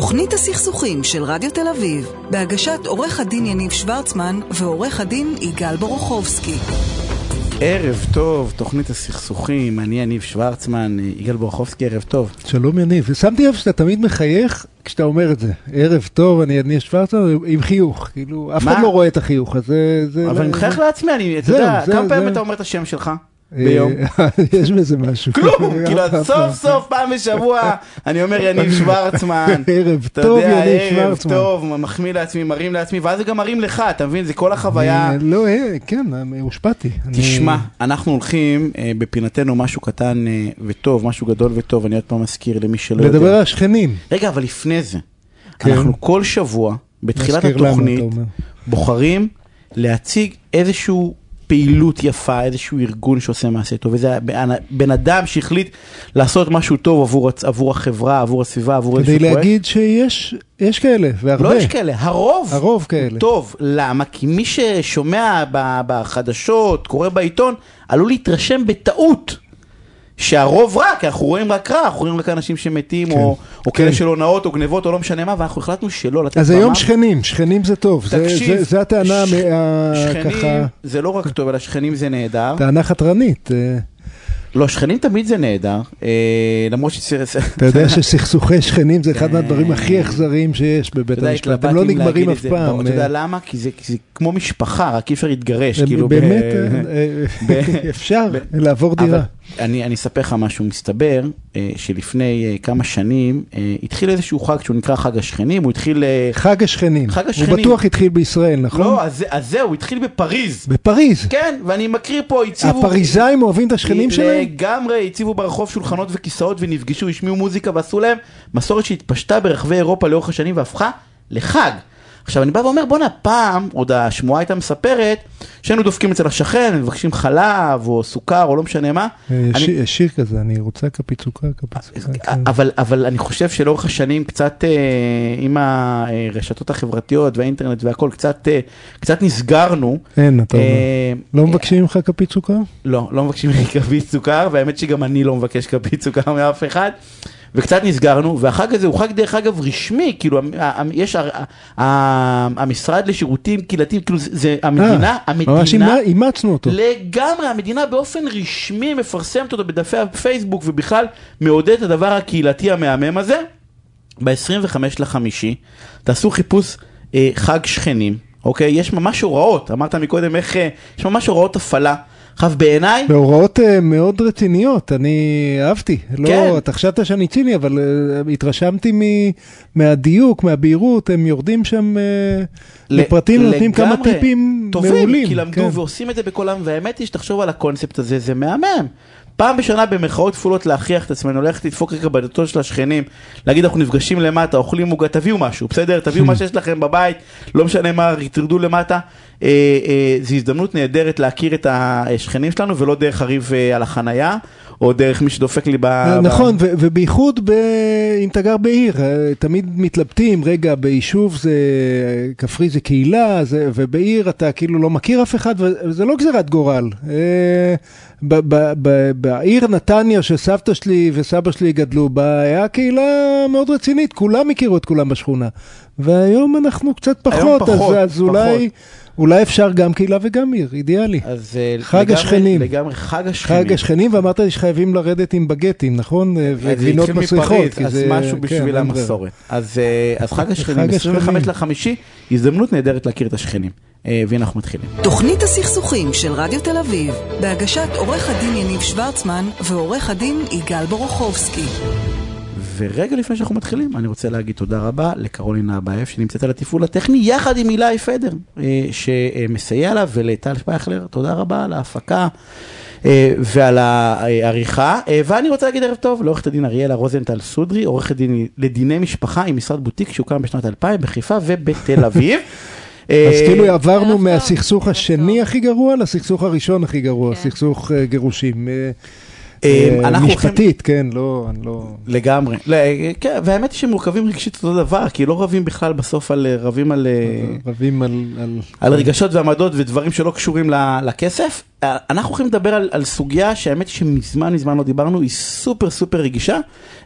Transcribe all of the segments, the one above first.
תוכנית הסכסוכים של רדיו תל אביב, בהגשת עורך הדין יניב שוורצמן ועורך הדין יגאל בורוכובסקי. ערב טוב, תוכנית הסכסוכים, אני יניב שוורצמן, יגאל בורוכובסקי, ערב טוב. שלום יניב, שמתי לב שאתה תמיד מחייך כשאתה אומר את זה. ערב טוב, אני יניב שוורצמן עם חיוך, כאילו, אף אחד לא רואה את החיוך הזה. אבל אני מחייך לעצמי, אני, אתה יודע, כמה פעמים אתה אומר את השם שלך? ביום. יש בזה משהו. כלום, כאילו סוף סוף פעם בשבוע אני אומר יניב שוורצמן. ערב טוב יניב שוורצמן. ערב טוב, מחמיא לעצמי, מרים לעצמי, ואז זה גם מרים לך, אתה מבין? זה כל החוויה. לא, כן, הושפעתי. תשמע, אנחנו הולכים בפינתנו משהו קטן וטוב, משהו גדול וטוב, אני עוד פעם מזכיר למי שלא יודע. לדבר על השכנים. רגע, אבל לפני זה, אנחנו כל שבוע, בתחילת התוכנית, בוחרים להציג איזשהו... פעילות יפה, איזשהו ארגון שעושה מעשה טוב, וזה בן אדם שהחליט לעשות משהו טוב עבור, עבור החברה, עבור הסביבה, עבור איזשהו פרויקט. כדי להגיד שיש יש כאלה, והרבה. לא יש כאלה, הרוב. הרוב כאלה. טוב, למה? כי מי ששומע בחדשות, קורא בעיתון, עלול להתרשם בטעות. שהרוב רע, כי אנחנו רואים רק רע, אנחנו רואים רק אנשים שמתים, כן, או, או כן. כאלה של הונאות, או גנבות, או לא משנה מה, ואנחנו החלטנו שלא לתת אז היום שכנים, שכנים זה טוב, תקשיב, זה, זה, הטענה ש... מה, שכנים ככה... זה לא רק טוב, אלא שכנים זה נהדר. טענה חתרנית. לא, שכנים תמיד זה נהדר, למרות ש... אתה יודע שסכסוכי שכנים זה אחד מהדברים הכי אכזריים שיש בבית המשפט, הם לא נגמרים אף פעם. אתה יודע למה? כי זה כמו משפחה, רק אי אפשר להתגרש. באמת, אפשר לעבור דירה. אני אספר לך משהו, מסתבר שלפני כמה שנים התחיל איזשהו חג שהוא נקרא חג השכנים, הוא התחיל... חג השכנים. חג השכנים. הוא בטוח התחיל בישראל, נכון? לא, אז זהו, הוא התחיל בפריז. בפריז? כן, ואני מקריא פה, הציבו... הפריזאים אוהבים את השכנים שלהם? לגמרי, הציבו ברחוב שולחנות וכיסאות ונפגשו, השמיעו מוזיקה ועשו להם מסורת שהתפשטה ברחבי אירופה לאורך השנים והפכה לחג. עכשיו אני בא ואומר בואנה פעם עוד השמועה הייתה מספרת שהיינו דופקים אצל השכן מבקשים חלב או סוכר או לא משנה מה. יש שיר כזה אני רוצה כפית סוכר כפית סוכר. אבל אני חושב שלאורך השנים קצת עם הרשתות החברתיות והאינטרנט והכל קצת קצת נסגרנו. אין אתה אומר. לא מבקשים ממך כפית סוכר? לא לא מבקשים ממך כפית סוכר והאמת שגם אני לא מבקש כפית סוכר מאף אחד. וקצת נסגרנו, והחג הזה הוא חג דרך אגב רשמי, כאילו יש המשרד לשירותים קהילתיים, כאילו זה המדינה, המדינה, ממש אימצנו אותו, לגמרי, המדינה באופן רשמי מפרסמת אותו בדפי הפייסבוק ובכלל מעודד את הדבר הקהילתי המהמם הזה. ב-25 לחמישי, תעשו חיפוש אה, חג שכנים, אוקיי? יש ממש הוראות, אמרת מקודם איך, יש ממש הוראות הפעלה. עכשיו בעיניי... בהוראות uh, מאוד רציניות, אני אהבתי. כן. לא, אתה חשבת שאני ציני, אבל uh, התרשמתי מ, מהדיוק, מהבהירות, הם יורדים שם uh, לפרטים, נותנים כמה טיפים טובים, מעולים. טובים, כי למדו כן. ועושים את זה בכל העם, והאמת היא שתחשוב על הקונספט הזה, זה מהמם. פעם בשנה במרכאות כפולות להכריח את עצמנו, ללכת לדפוק רגע בדלתות של השכנים, להגיד אנחנו נפגשים למטה, אוכלים עוגה, תביאו משהו, בסדר? תביאו מה שיש לכם בבית, לא משנה מה, תרדו למטה. אה, אה, זו הזדמנות נהדרת להכיר את השכנים שלנו ולא דרך הריב אה, על החנייה. או דרך מי שדופק לי ב... נכון, ב... ובייחוד ב... אם אתה גר בעיר, תמיד מתלבטים, רגע, ביישוב זה כפרי זה קהילה, זה... ובעיר אתה כאילו לא מכיר אף אחד, וזה לא גזירת גורל. ב... ב... ב... בעיר נתניה שסבתא שלי וסבא שלי גדלו בה, היה קהילה מאוד רצינית, כולם הכירו את כולם בשכונה. והיום אנחנו קצת פחות, פחות אז, אז אולי... אולי אפשר גם קהילה וגם עיר, אידיאלי. אז חג לגמרי, השכנים. לגמרי חג השכנים. חג השכנים, ואמרת לי שחייבים לרדת עם בגטים, נכון? וגבינות מסריחות. אז זה... משהו כן, בשביל כן, המסורת. אז, אז חג השכנים, 25 לחמישי, הזדמנות נהדרת להכיר את השכנים. והנה אנחנו מתחילים. תוכנית הסכסוכים של רדיו תל אביב, בהגשת עורך הדין יניב שוורצמן ועורך הדין יגאל בורוכובסקי. ורגע לפני שאנחנו מתחילים, אני רוצה להגיד תודה רבה לקרולינה אבייב שנמצאת על התפעול הטכני, יחד עם אילי פדר, שמסייע לה, ולטל שפייכלר, תודה רבה על ההפקה. ועל העריכה, ואני רוצה להגיד ערב טוב לעורכת הדין אריאלה רוזנטל סודרי, עורכת דין לדיני משפחה עם משרד בוטיק שהוקם בשנת 2000 בחיפה ובתל אביב. אז כאילו עברנו מהסכסוך השני הכי גרוע לסכסוך הראשון הכי גרוע, סכסוך גירושים. משפטית, כן, לא, אני לא... לגמרי, כן, והאמת היא שמורכבים רגשית אותו דבר, כי לא רבים בכלל בסוף על, רבים על... רבים על... על רגשות ועמדות ודברים שלא קשורים לכסף. אנחנו הולכים לדבר על, על סוגיה שהאמת היא שמזמן מזמן לא דיברנו, היא סופר סופר רגישה,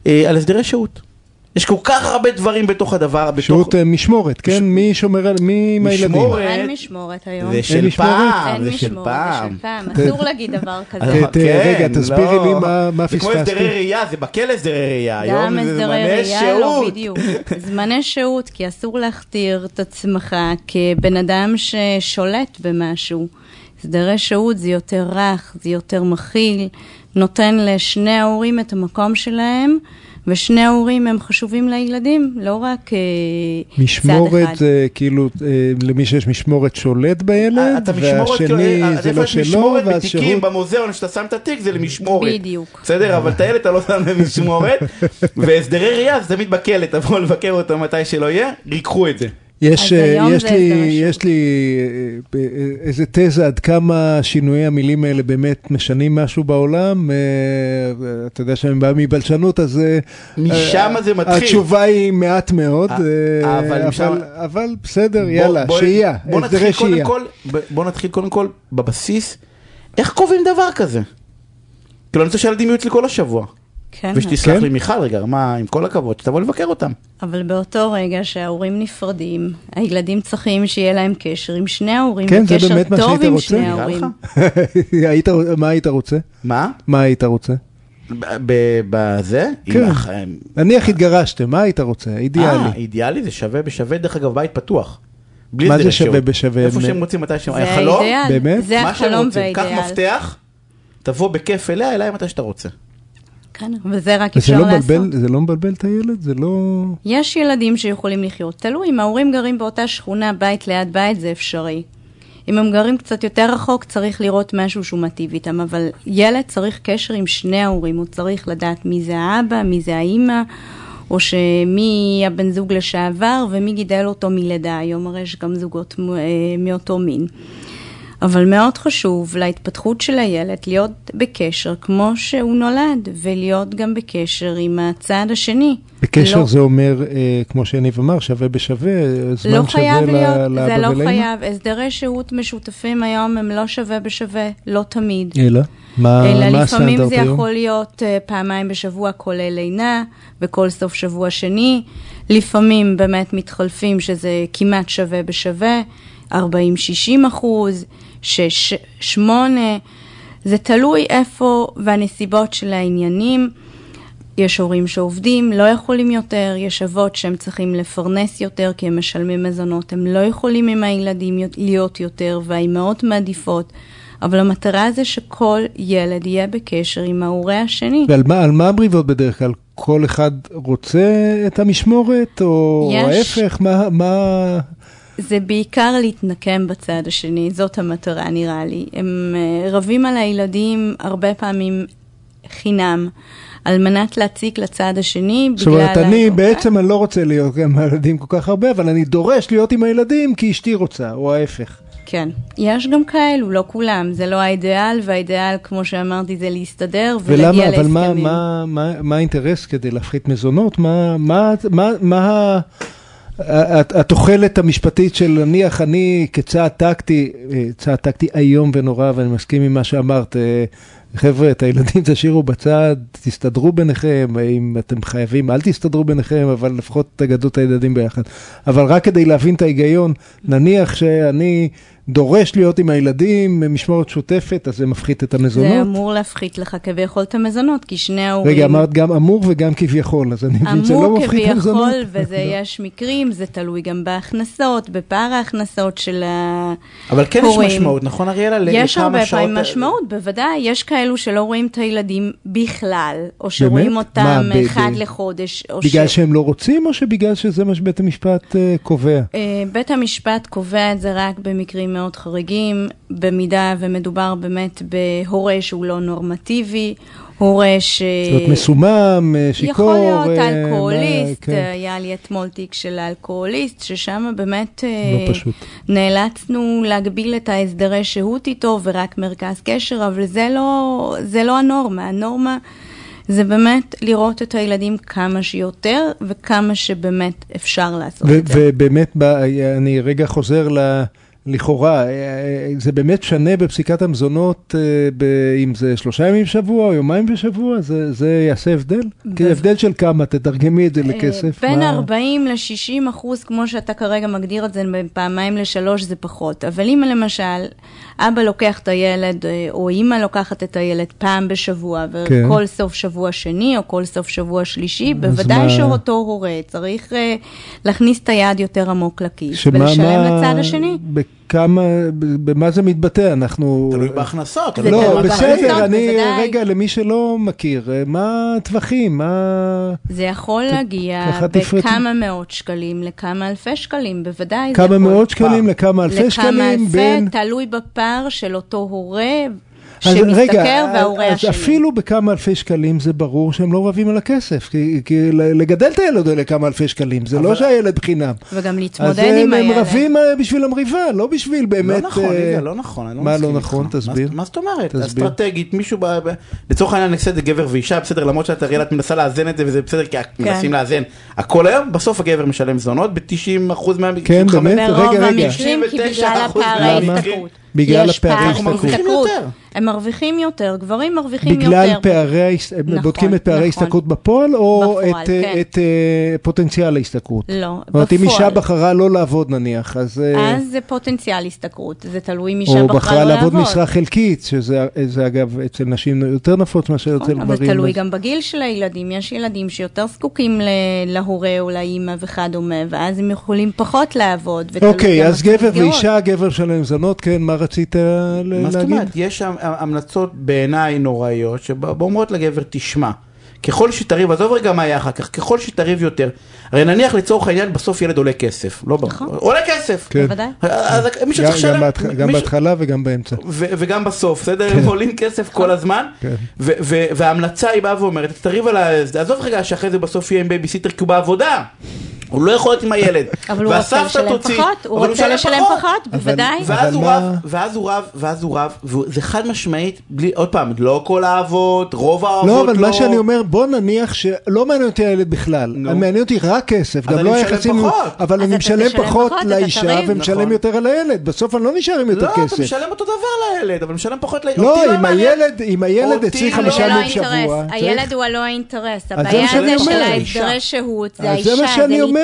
על הסדרי שהות. יש כל כך הרבה דברים בתוך הדבר, בתוך... שירות אה, משמורת, כן? מי שומר על... מי עם הילדים? משמורת. אין משמורת היום. זה של? פעם, אין זה של משמורת, זה פעם. של פעם. אסור להגיד דבר כזה. ת- רגע, תסבירי לא. לי מה- מה זה כמו פספסתי. הסדרי ראייה, זה בכלא הסדרי ראייה. גם הסדרי ראייה, לא. בדיוק. זמני שהות, כי אסור להכתיר את עצמך כבן אדם ששולט במשהו. הסדרי שהות זה יותר רך, זה יותר מכיל, נותן לשני ההורים את המקום שלהם, ושני ההורים הם חשובים לילדים, לא רק אה, צד משמורת אחד. זה כאילו אה, למי שיש משמורת שולט בילד, אתה משמורת, והשני זה לא שלו, משמורת ואז בתיקים שירות. במוזיאון, שאתה שם את התיק זה למשמורת. בדיוק. בסדר, אבל את הילד אתה לא שם למשמורת, והסדרי ראייה זה תמיד בכלא, תבוא לבקר אותו מתי שלא יהיה, ריקחו את זה. יש, אה, יש, לי, יש לי אה, אה, איזה תזה עד כמה שינויי המילים האלה באמת משנים משהו בעולם. אה, אתה יודע שאני בא מבלשנות, אז אה, משם אה, זה מתחיל. התשובה היא מעט מאוד, אה, אה, אבל משם- אבל, אבל בסדר, בוא- יאללה, בוא- שהייה, בוא נתחיל הסדרי קודם שהייה. כל, בוא נתחיל קודם כל בבסיס, איך קובעים דבר כזה? כאילו אני רוצה שהילדים יהיו אצלי כל השבוע. כן, ושתסלח כן. לי מיכל רגע, מה, עם כל הכבוד, שתבוא לבקר אותם. אבל באותו רגע שההורים נפרדים, הילדים צריכים שיהיה להם קשר עם שני ההורים, כן, זה וקשר באמת מה טוב שהיית עם רוצה? שני נראה ההורים. לך? היית, מה היית רוצה? מה? מה היית רוצה? ב- ב- בזה? כן. נניח התגרשתם, מה היית רוצה? אידיאלי. אה, אידיאלי זה שווה בשווה, דרך אגב, בית פתוח. בלי מה זה שווה. בשווה? איפה שהם רוצים, מתי שהם... זה חלום? האידיאל, באמת? זה מה שהם החלום רוצים. קח והאידיאל. מפתח, תבוא בכיף אליה, אליי מתי שאתה רוצה. כן, וזה רק אפשר לא לעשות. מבלבל, זה לא מבלבל את הילד? זה לא... יש ילדים שיכולים לחיות, תלוי, אם ההורים גרים באותה שכונה, בית ליד בית, זה אפשרי. אם הם גרים קצת יותר רחוק, צריך לראות משהו שהוא מטיב איתם, אבל ילד צריך קשר עם שני ההורים, הוא צריך לדעת מי זה האבא, מי זה האימא, או שמי הבן זוג לשעבר ומי גידל אותו מלידה, היום הרי יש גם זוגות אה, מאותו מין. אבל מאוד חשוב להתפתחות של הילד להיות בקשר כמו שהוא נולד, ולהיות גם בקשר עם הצד השני. בקשר לא, זה אומר, אה, כמו שיניב אמר, שווה בשווה, זמן לא שווה חייב ל- להיות, זה לאבא לא ולאמא? חייב. הסדרי שהות משותפים היום הם לא שווה בשווה, לא תמיד. אלא? מה אלא מה לפעמים הסטנדרט זה היום? יכול להיות אה, פעמיים בשבוע כולל לינה, וכל סוף שבוע שני. לפעמים באמת מתחלפים שזה כמעט שווה בשווה, 40-60 אחוז, 6-8, זה תלוי איפה והנסיבות של העניינים. יש הורים שעובדים, לא יכולים יותר, יש אבות שהם צריכים לפרנס יותר כי הם משלמים מזונות, הם לא יכולים עם הילדים להיות יותר והאימהות מעדיפות, אבל המטרה זה שכל ילד יהיה בקשר עם ההורה השני. ועל מה, על מה המריבות בדרך כלל? כל אחד רוצה את המשמורת, או יש. ההפך? מה, מה... זה בעיקר להתנקם בצד השני, זאת המטרה נראה לי. הם אה, רבים על הילדים הרבה פעמים חינם, על מנת להציק לצד השני זאת אומרת, בגלל אני ה- בעצם אני לא רוצה להיות עם הילדים כל כך הרבה, אבל אני דורש להיות עם הילדים כי אשתי רוצה, או ההפך. כן, יש גם כאלו, לא כולם, זה לא האידיאל, והאידיאל, כמו שאמרתי, זה להסתדר ולהגיע ולמה, להסכמים. אבל מה, מה, מה, מה האינטרס כדי להפחית מזונות? מה, מה, מה, מה התוחלת המשפטית של נניח אני כצעד טקטי, אה, צעד טקטי איום ונורא, ואני מסכים עם מה שאמרת, אה, חבר'ה, את הילדים תשאירו בצד, תסתדרו ביניכם, אם אתם חייבים, אל תסתדרו ביניכם, אבל לפחות תגדלו את הילדים ביחד. אבל רק כדי להבין את ההיגיון, נניח שאני דורש להיות עם הילדים, משמורת שוטפת, אז זה מפחית את המזונות. זה אמור להפחית לך כביכול את המזונות, כי שני ההורים... רגע, אמרת גם אמור וגם כביכול, אז אני מבין שזה לא אמור מפחית את המזונות. כביכול, וזה יש מקרים, זה תלוי גם בהכנסות, בפער ההכנסות של ההורים. אבל כן יש משמעות, נכון אריאלה? יש הרבה פעמים משמעות, בוודאי. יש כאלו שלא רואים את הילדים בכלל, או שרואים באמת? אותם מה, ב- אחד ב- לחודש. או בגלל ש... שהם לא רוצים, או שבגלל שזה מה שבית המשפט אה, קובע? אה, בית המשפט קובע את זה רק במקרים מאוד חריגים, במידה ומדובר באמת בהורה שהוא לא נורמטיבי, הורה ש... זאת מסומם, אה, שיכור. יכול להיות אה, אלכוהוליסט, מה- כן, היה לי אתמול תיק של האלכוהוליסט, ששם באמת אה, לא פשוט. נאלצנו להגביל את ההסדרי שהות איתו ורק מרכז קשר, אבל זה לא, זה לא הנורמה, הנורמה זה באמת לראות את הילדים כמה שיותר וכמה שבאמת אפשר לעשות את זה. ובאמת, אני רגע חוזר ל... לכאורה, אה, אה, זה באמת שונה בפסיקת המזונות, אה, ב- אם זה שלושה ימים בשבוע או יומיים בשבוע, זה, זה יעשה הבדל? כי הבדל של כמה, תתרגמי את זה לכסף. בין מה- 40 ל-60 אחוז, כמו שאתה כרגע מגדיר את זה, בין פעמיים לשלוש זה פחות. אבל אם למשל, אבא לוקח את הילד, או אימא לוקחת את הילד פעם בשבוע, כן. וכל סוף שבוע שני, או כל סוף שבוע שלישי, בוודאי מה- שאותו הורה צריך להכניס את היד יותר עמוק לכיס, שמה- ולשלם מה- לצד השני. בכמה, ב- במה זה מתבטא? אנחנו... תלוי בהכנסות. לא, בסדר, אני. רגע, למי שלא מכיר, מה הטווחים? מה... זה יכול להגיע. בכמה מאות שקלים לכמה אלפי שקלים, בוודאי. כמה. מאות שקלים. לכמה אלפי לכמה שקלים? אלפי, בין... תלוי בפער של אותו הורה שמשתכר וההורה אז השני. אפילו בכמה אלפי שקלים זה ברור שהם לא רבים על הכסף, כי, כי לגדל את הילד עולה כמה אלפי שקלים, זה לא אבל- שהילד בחינם. וגם אז להתמודד הם, עם הם הילד. רבים אה, בשביל המריבה, לא בשביל באמת... לא נכון, אה, רגע, לא נכון. אני מה לא נכון? איתך. תסביר. מה- מה זאת אומרת? תסביר. אסטרטגית, מישהו, ב- ב- לצורך העניין נעשה את זה גבר ואישה, בסדר, למרות שאת הרי את מנסה לאזן את זה וזה בסדר, כי כן. מנסים לאזן הכל היום, בסוף הגבר משלם זונות ב-90% מהמקרים. כן, באמת? ברוב רגע, רגע. המקרים, כי 99% בגלל הפערי? ההשתכרות. בגלל הפערי פער ההשתכרות. הם מרוויחים יותר, גברים מרוויחים יותר. בגלל פערי, הם נכון, בודקים את פערי נכון. ההשתכרות בפועל, או בפועל, את, אה, כן. את אה, פוטנציאל ההשתכרות? לא, זאת אומרת, אם אישה בפועל. בחרה לא לעבוד נניח, אז... אה, אז זה פוטנציאל השתכרות, זה תלוי אם אישה או בחרה בחרה לא לעבוד לעבוד. משרה חלקית, שזה זה אגב אצל נשים יותר נפוץ מאשר אצל נכון, אבל גברים. תלוי אז- גם בגיל של הילדים, יש ילדים שיותר זקוקים להורה או לאימא וכדומה, ואז הם יכולים פחות לעבוד. אוקיי, אז גבר. ואישה, גבר שלהם זונות, כן, מה רצית ל- מה זאת להגיד? אומרת? יש המלצות בעיניי נוראיות, שאומרות לגבר, תשמע, ככל שתריב, עזוב רגע מה היה אחר כך, ככל שתריב יותר, הרי נניח לצורך העניין בסוף ילד עולה כסף, לא ברור, נכון. עולה כסף. כן. בוודאי. אז מישהו גם- צריך גם לשלם, גם בהתחלה וגם באמצע. וגם בסוף, בסדר? הם עולים כסף כל הזמן, כן. וההמלצה היא באה ואומרת, תריב על ה... עזוב רגע שאחרי זה בסוף יהיה עם בייביסיטר כי הוא בעבודה. הוא לא יכול להיות עם הילד. אבל הוא רוצה לשלם תוציא, פחות, הוא רוצה לשלם פחות, בוודאי. אבל ואז הוא רב, ואז הוא רב, ואז הוא רב, וזה חד משמעית, בלי, עוד פעם, לא כל האבות, רוב האבות לא, אבל מה שאני אומר, בוא נניח שלא מעניין אותי הילד בכלל. מעניין אותי רק כסף, גם אני לא משלם היחסים, פחות. אבל אני משלם פחות לאישה. ומשלם נכון. יותר על הילד, בסוף אני לא נשאר עם יותר לא, אתה כסף. משלם אותו דבר לילד, אבל משלם פחות לילד. לא, אותי אם. הילד, אם הילד אצלי לא- חמישה לא ימים בשבוע, הילד הוא הלא האינטרס, זה הבעיה זה של. ההסדרי שהות, זה האישה, זה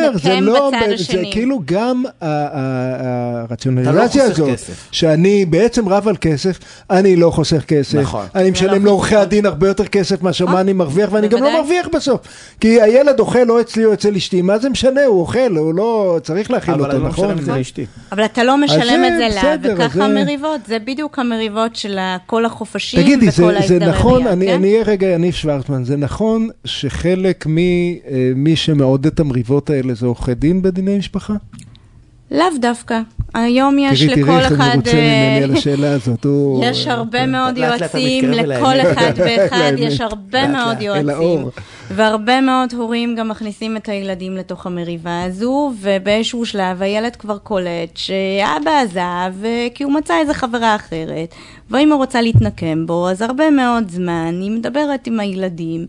אומר, זה להתנקם לא, בצד זה. כאילו גם הרציונליזציה לא חוסך הזאת. שאני בעצם רב על כסף, אני לא חוסך כסף, נכון. אני זה משלם לא לעורכי. הדין הרבה יותר כסף מאשר. מה אני מרוויח, ואני גם לא. מרוויח בסוף, כי הילד אוכל או אצלי או אצל אשתי, מה זה משנה, הוא אוכל, הוא לא, צריך להאכיל אבל אותו, אני לא נכון? משלם את זה לאשתי. אבל אתה לא משלם זה את זה לה, בסדר, וככה זה- המריבות, זה בדיוק המריבות של כל החופשים תגידי, וכל זה, זה ההסדרי נכון, כן? אני אהיה רגע יניב שוורצמן, זה נכון שחלק ממי שמעודד את המריבות האלה זה עורכי דין בדיני משפחה? לאו דווקא. היום יש תראי, תראי לכל איך הוא אחד... מרוצה אה, ממני על השאלה הזאת. הוא- יש הרבה מאוד יועצים, לכל. אחד ואחד. יש הרבה מאוד יועצים. והרבה מאוד הורים גם מכניסים את הילדים לתוך המריבה הזו, ובאיזשהו שלב הילד כבר קולט שאבא עזב אה, כי הוא מצא איזה חברה אחרת, ואם הוא רוצה להתנקם בו, אז הרבה מאוד זמן היא מדברת עם הילדים,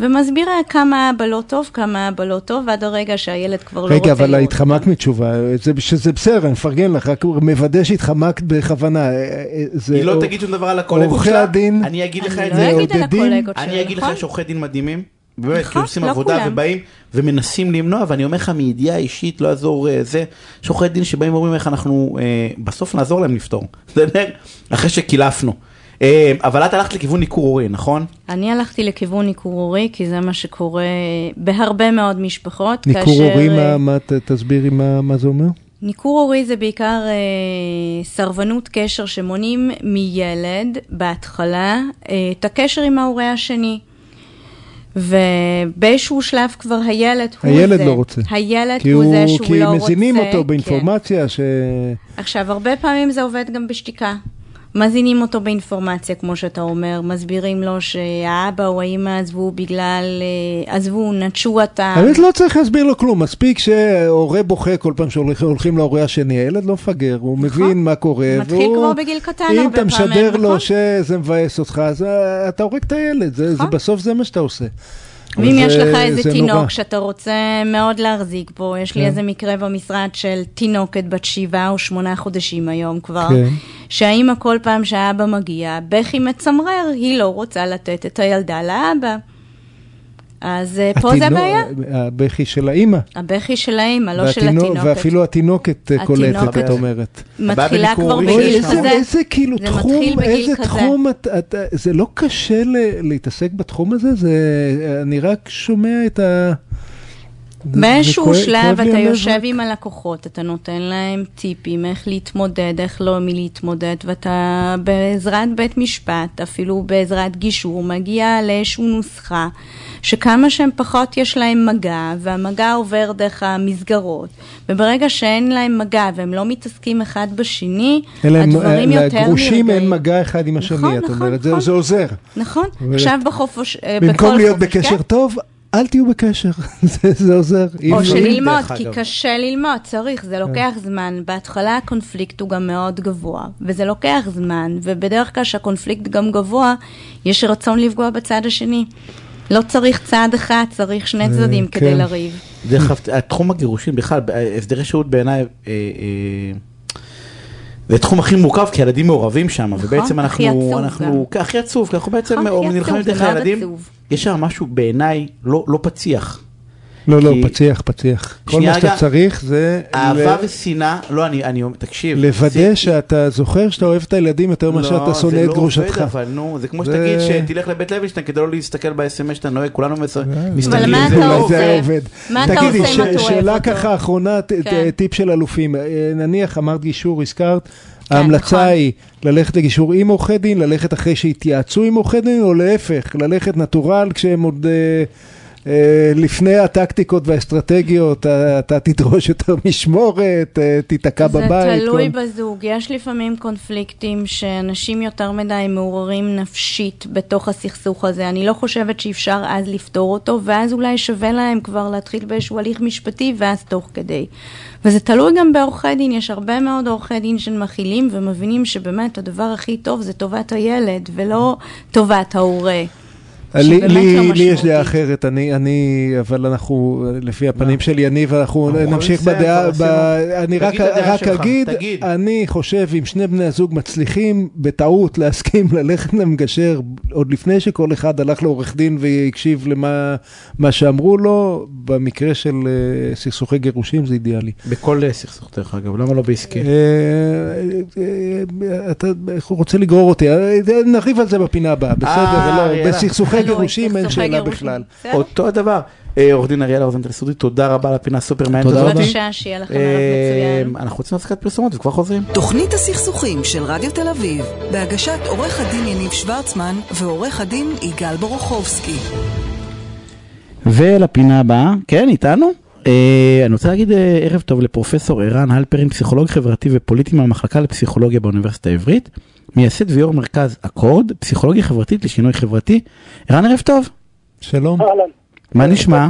ומסבירה כמה אבא לא טוב, כמה אבא לא טוב, ועד הרגע שהילד כבר לא רוצה רגע, אבל התחמקת. מתשובה, זה- שזה בסדר, אני מפרגן לך, רק מוודא שהתחמקת בכוונה. אה, אה, זה- היא לא או- תגיד שום דבר על הקולגות עורכי שלה, הדין- אני אגיד לך אני את לא זה, אגיד על הקולגות שלה, אני אגיד לך, נכון? יש עורכי דין מדהימים, באמת, נכון, כי עושים לא עבודה כולם. ובאים ומנסים למנוע, ואני אומר לך מידיעה אישית, לא יעזור אה, זה, יש עורכי דין שבאים ואומרים איך אנחנו, אה, בסוף נעזור להם לפתור, בסדר? אחרי שקילפנו. אה, אבל את הלכת לכיוון ניכור הורי, נכון? אני הלכתי לכיוון ניכור הורי, כי זה מה שקורה בהרבה מאוד משפחות. ניכור הורי, אה, מה- מה- ת- תסבירי מה מה זה אומר? ניכור הורי זה בעיקר אה, סרבנות קשר שמונעים מילד בהתחלה אה, את הקשר עם ההורה השני. ובאיזשהו שלב כבר הילד הוא זה. הילד לא רוצה. הילד כי הוא זה הוא- שהוא כי לא רוצה. מזינים אותו כן. באינפורמציה ש... עכשיו, הרבה פעמים זה עובד גם בשתיקה. מזינים אותו באינפורמציה, כמו שאתה אומר, מסבירים לו שהאבא או האמא עזבו בגלל, אה, עזבו, נטשו אותם. האמת לא צריך להסביר לו כלום, מספיק שהורה בוכה כל פעם שהולכים להורה השני, הילד לא מפגר, הוא מבין מה קורה. נכון. מתחיל כבר בגיל קטן אם הרבה אתה פעמים, משדר לו נכון? שזה מבאס אותך, אז אה, אתה הורג את הילד, זה- זה נכון. בסוף זה מה שאתה עושה. ואם יש לך איזה זה נורא. תינוק שאתה רוצה מאוד להחזיק בו, יש לי כן. איזה מקרה במשרד של תינוקת בת שבעה או שמונה חודשים היום כבר, כן. שהאימא כל פעם שהאבא מגיע, בכי מצמרר, היא לא רוצה לתת את הילדה לאבא. אז אה, פה זה הבעיה, הבכי של האימא. הבכי של האימא, לא של התינוקת. ואפילו התינוקת אה, קולטת. את אומרת. מתחילה כבר בגיל כזה. איזה כאילו זה תחום, איזה כזה. תחום, את, את, זה לא קשה ל, להתעסק בתחום הזה? זה, אני רק שומע את ה... זה באיזשהו שלב אתה יושב. עם הלקוחות, אתה נותן להם טיפים איך להתמודד, איך לא מלהתמודד, ואתה בעזרת בית משפט, אפילו בעזרת גישור, מגיע לאיזושהי נוסחה, שכמה שהם פחות יש להם מגע, והמגע עובר דרך המסגרות, וברגע שאין להם מגע והם לא מתעסקים אחד בשני, הדברים יותר נרגעים. לגרושים אין מגע אחד עם השני, נכון, את נכון, אומרת, זה- נכון. זה עוזר. נכון, עכשיו בחופש, אה, במקום להיות בקשר כן? טוב, אל תהיו בקשר, זה זה עוזר. או אם- שללמוד, כי אגב. קשה ללמוד, צריך, זה לוקח זמן. בהתחלה הקונפליקט הוא גם מאוד גבוה, וזה לוקח זמן, ובדרך כלל כשהקונפליקט גם גבוה, יש רצון לפגוע בצד השני. לא צריך צד אחד, צריך שני צדדים כן. כדי לריב. דרך אגב, תחום הגירושים בכלל, הסדרי שהות בעיניי, אה, אה, זה התחום הכי מורכב, כי ילדים מעורבים שם, נכון, ובעצם אנחנו, אנחנו, הכי עצוב, כי אנחנו בעצם נכון, נלחמים דרך הילדים. יש שם משהו בעיניי לא לא פציח. לא, לא, פציח, פציח. כל מה שאתה. צריך זה אהבה ל- ושנאה, לא, אני, אני, תקשיב. לוודא זה- שאתה זוכר שאתה אוהב את הילדים יותר מאשר לא, אתה שונא את לא גרושתך. עובד, אבל נו, זה כמו זה- שתגיד שתלך לבית לוינשטיין כדי לא להסתכל ב-SMS שאתה נוהג, כולנו אבל מסתכלים. מה זה לא עובד. מה אתה תגידי, עושה אם ש- אתה אוהב שאלה אותו? ככה אחרונה, כן. טיפ של אלופים. אה, נניח, אמרת גישור, הזכרת, כן, ההמלצה נכון. היא ללכת לגישור עם עורכי דין, ללכת אחרי שהתייעצו עם עורכי דין, או להפך, ללכת נטורל כשהם עוד... אה, לפני הטקטיקות והאסטרטגיות, אה, אתה תדרוש יותר משמורת, אה, תיתקע בבית. זה תלוי כל- בזוג, יש לפעמים קונפליקטים שאנשים יותר מדי מעוררים נפשית בתוך הסכסוך הזה. אני לא חושבת שאפשר אז לפתור אותו, ואז אולי שווה להם כבר להתחיל באיזשהו הליך משפטי, ואז תוך כדי. וזה תלוי גם בעורכי דין, יש הרבה מאוד עורכי דין שמכילים ומבינים שבאמת הדבר הכי טוב זה טובת הילד, ולא טובת ההורה. לי, לי, לי יש. דעה אחרת, אני, אני, אבל אנחנו, לפי הפנים של יניב, אנחנו אנחנו נמשיך בדעה, ב, אני רק, רק שלך, אגיד, תגיד. אני חושב אם שני בני הזוג מצליחים בטעות להסכים ללכת למגשר, עוד לפני שכל אחד הלך לעורך דין והקשיב למה מה שאמרו לו, במקרה של אה, סכסוכי גירושים זה אידיאלי. בכל אה, סכסוך דרך אגב, למה לא בעסקי? אה, אתה רוצה לגרור אותי, נריב על זה בפינה הבאה, בסדר. בסכסוכי תלוי, גירושים אין סכסוכי שאלה. בכלל. אותו הדבר. אה, עורך דין אריאלה רוזנטל סודי, תודה רבה על הפינה הסופר מעניינת תודה הזאת. רבה. בבקשה, שיהיה לכם ערב אה, מצוין. אנחנו רוצים הפסקת פרסומות וכבר חוזרים. תוכנית הסכסוכים של רדיו תל אביב, בהגשת עורך הדין יניב שוורצמן ועורך הדין יגאל בורוכובסקי. ולפינה הבאה, כן, איתנו. אה, אני רוצה להגיד ערב טוב לפרופסור ערן הלפרין, פסיכולוג חברתי ופוליטי מהמחלקה לפסיכולוגיה באוניברסיטה העברית, מייסד ויו"ר מרכז אקורד, פסיכולוגיה חברתית לשינוי חברתי. ערן, ערב טוב. שלום. אהלן, מה נשמע?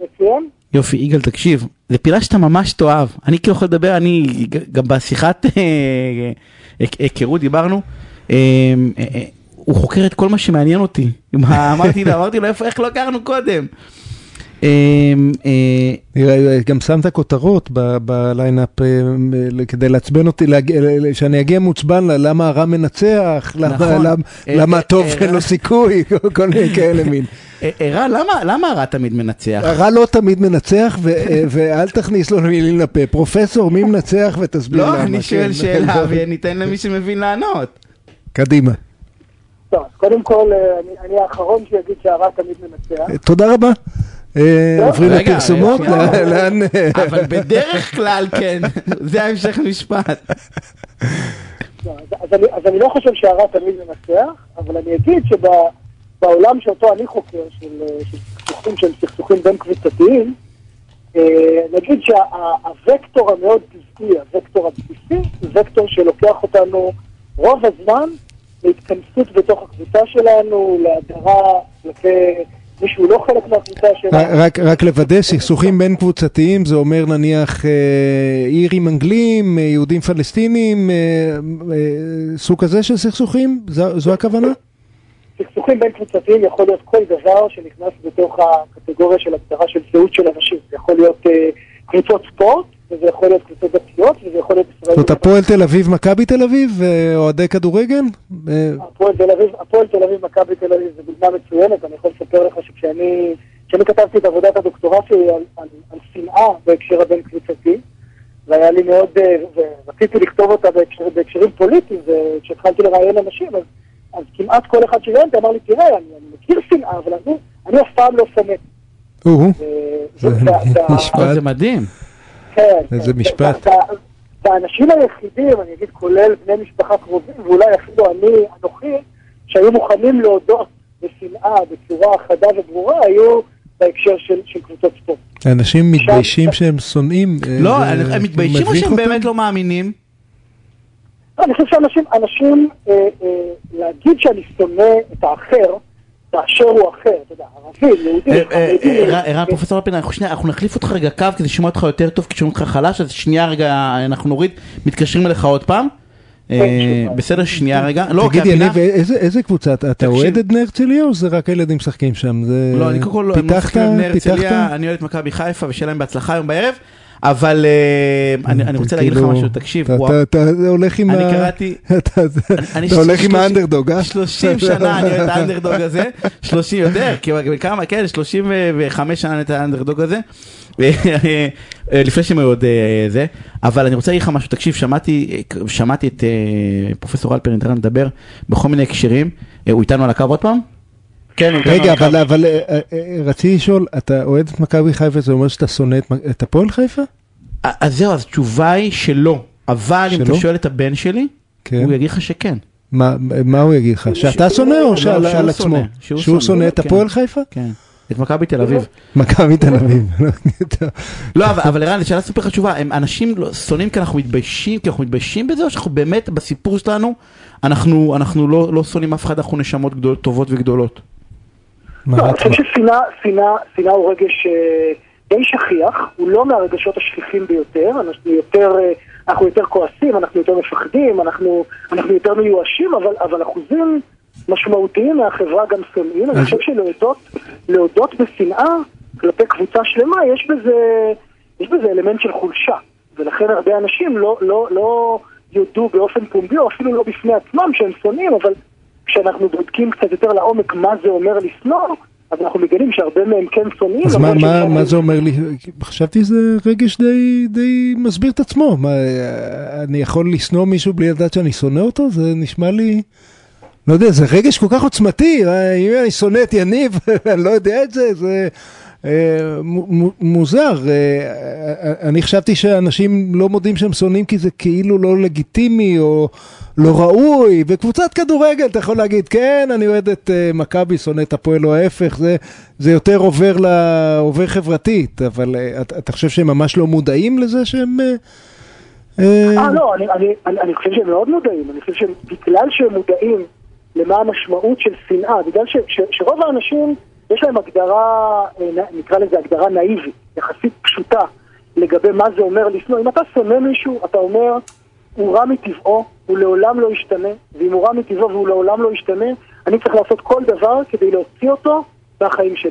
מצוין. יופי, יגאל, תקשיב, זה פינה שאתה ממש תאהב. אני כאילו יכול לדבר, אני גם בשיחת אה, היכרות דיברנו, אה, אה, אה, הוא חוקר את כל מה שמעניין אותי. אמרתי לו, אמרתי לו, "איפה- איך לא הכרנו קודם? אה, אה, נראה, גם שמת כותרות בליינאפ אה, כדי לעצבן אותי, ל- שאני אגיע מעוצבן למה הרע מנצח, למה- נכון. אה, אה, הטוב אה, אין. לו סיכוי, כל מיני כאלה מין. אה, ערן, למה- למה הרע תמיד מנצח? הרע לא תמיד מנצח, אה, ואל תכניס לו מילים לפה. פרופסור, מי מנצח ותסביר למה. לא, אני שואל כן. שאלה וניתן למי שמבין לענות. קדימה. טוב, אז קודם כל, אה, אני- אני האחרון שיגיד שהרע תמיד מנצח. תודה רבה. אה, עוברים רגע, לפרסומות. לאן-. אה, אבל בדרך כלל כן, זה ההמשך משפט. לא, אז, אני, לא חושב שהרע תמיד מנצח, אבל אני אגיד שבעולם שאותו אני חוקר, של, אה, סכסוכים שהם סכסוכים בין קבוצתיים, אה, נגיד שהווקטור המאוד טבעי, הוקטור הבסיסי, הוא וקטור שלוקח אותנו רוב הזמן להתכנסות בתוך הקבוצה שלנו, להדרה כלפי מי שהוא לא חלק מהקבוצה שלנו. רק, רק לוודא, סכסוכים בין קבוצתיים זה אומר נניח אה, אירים אנגלים, אה, יהודים פלסטינים, אה, אה, סוג כזה של סכסוכים? זו, זו הכוונה? סכסוכים בין קבוצתיים יכול להיות כל דבר שנכנס בתוך הקטגוריה של הגדרה של זהות של אנשים. זה יכול להיות אה, קבוצות ספורט, וזה יכול להיות קבוצות דתיות, וזה יכול להיות ישראל. זאת הפועל תל אביב, מכבי תל אביב, אה, אוהדי כדורגל? אה, הפועל תל אביב, הפועל תל אביב, מכבי תל אביב זה דוגמה מצוינת, אני יכול לספר לך שכשאני כשאני כתבתי את עבודת הדוקטורט שלי על, על, על שנאה בהקשר הבין קבוצתי, והיה לי מאוד, אה, ורציתי לכתוב אותה בהקשר, בהקשרים פוליטיים, וכשהתחלתי לראיין אנשים, אז, אז כמעט כל אחד שראיינתי אמר לי, תראה, אני, אני מכיר שנאה, אבל אני, אני אף פעם לא שונא. אבל זה מדהים. כן, איזה כן. משפט. וה- וה- והאנשים היחידים, אני אגיד, כולל בני משפחה קרובים, ואולי אפילו אני, אנוכי, שהיו מוכנים להודות בשנאה בצורה חדה וברורה, היו בהקשר של, של קבוצות ספורט. אנשים מתביישים שהם שונאים. אה, לא, הם מתביישים או שהם? באמת לא מאמינים? אני חושב שאנשים, אנשים, אה, אה, להגיד שאני שונא את האחר, באשר הוא אחר, אתה יודע, ערבי, יהודי, אה, אה, אה, ערן, ערן, פרופסור אלפין, אנחנו נחליף אותך רגע קו כדי לשמוע אותך יותר טוב כי שומעים אותך חלש, אז שנייה רגע אנחנו נוריד, מתקשרים אליך עוד פעם. אה, שוב. בסדר, שנייה רגע. לא, תגיד, יניב, איזה- קבוצה? אתה-. אוהד את בני הרצליה או זה רק הילדים משחקים שם? לא, אני קודם כל, הם לא? משחקים? הרצליה, אני אוהד את מכבי חיפה ושיהיה להם בהצלחה היום בערב, אבל אה, אני רוצה להגיד לך כאילו, משהו, תקשיב, אתה- הולך עם אני ה... קראתי- אתה הולך עם האנדרדוג, אה? 30 שנה אני אוהד את האנדרדוג הזה, 30 יותר, כי כמה, כן, 35 שנה אני את האנדרדוג הזה, לפני שהם היו עוד אה, זה, אבל אני רוצה להגיד לך משהו, תקשיב, שמעתי, שמעתי את אה, פרופסור אלפר אינטרנט מדבר בכל מיני הקשרים, אה, הוא איתנו על הקו עוד פעם? כן, הוא איתנו רגע. אבל אבל, אה, אה, רציתי לשאול, אתה אוהד את מכבי חיפה, זה אומר שאתה שונא את הפועל חיפה? אז זהו, אז התשובה היא שלא, אבל אם אתה? שואל את הבן שלי, כן. הוא יגיד לך שכן. מה מה הוא יגיד לך? שאתה שונא או שעל שהוא על עצמו? שונא, שהוא שהוא שונא, את כן. הפועל חיפה? כן, את מכבי תל אביב. מכבי תל אביב. לא, אבל, אבל ערן, שאלה סופר חשובה, הם אנשים לא, שונאים כי אנחנו מתביישים, כי אנחנו מתביישים בזה, או שאנחנו באמת, בסיפור שלנו, אנחנו, אנחנו לא, לא שונאים אף אחד, אנחנו נשמות טובות וגדולות. לא, אני חושב ששנאה שנאה- שנאה הוא רגש אה, די שכיח, הוא לא מהרגשות השכיחים ביותר, אנחנו יותר, אה, אנחנו יותר כועסים, אנחנו יותר מפחדים, אנחנו, אנחנו יותר מיואשים, אבל, אבל אחוזים משמעותיים מהחברה גם שונאים. אני חושב שלהודות להודות בשנאה כלפי קבוצה שלמה, יש בזה, יש בזה אלמנט של חולשה, ולכן הרבה אנשים לא, לא, לא יודו באופן פומבי, או אפילו לא בפני עצמם שהם שונאים, אבל כשאנחנו בודקים קצת יותר לעומק מה זה אומר לשנוא, אז אנחנו מגלים שהרבה מהם כן שונאים. אז מה, מה, מה זה אומר לי? חשבתי זה רגש די, די מסביר את עצמו. מה, אני יכול לשנוא מישהו בלי לדעת שאני שונא אותו? זה נשמע לי... לא יודע, זה רגש כל כך עוצמתי. אם אני שונא את יניב, אני לא יודע את זה, זה מוזר. אה, אה, אני חשבתי שאנשים לא מודים שהם שונאים כי זה כאילו לא לגיטימי או לא ראוי. בקבוצת כדורגל אתה יכול להגיד, כן, אני אוהד את אה, מכבי, שונא את הפועל או ההפך, זה, זה יותר עובר, ל, עובר חברתית, אבל אה, אתה, אתה חושב שהם ממש לא מודעים לזה שהם... אה, אה, אה, לא, אני, אני, אני, אני חושב שהם מאוד מודעים, אני חושב שבגלל שהם מודעים למה המשמעות של שנאה, בגלל ש, ש, שרוב האנשים, יש להם הגדרה, אה, נקרא לזה הגדרה נאיבית, יחסית פשוטה, לגבי מה זה אומר לשנוא. אם אתה שונא מישהו, אתה אומר, הוא רע מטבעו, הוא לעולם לא ישתנה, ואם הוא רע מטבעו והוא לעולם לא ישתנה, אני צריך לעשות כל דבר כדי להוציא אותו מהחיים שלי.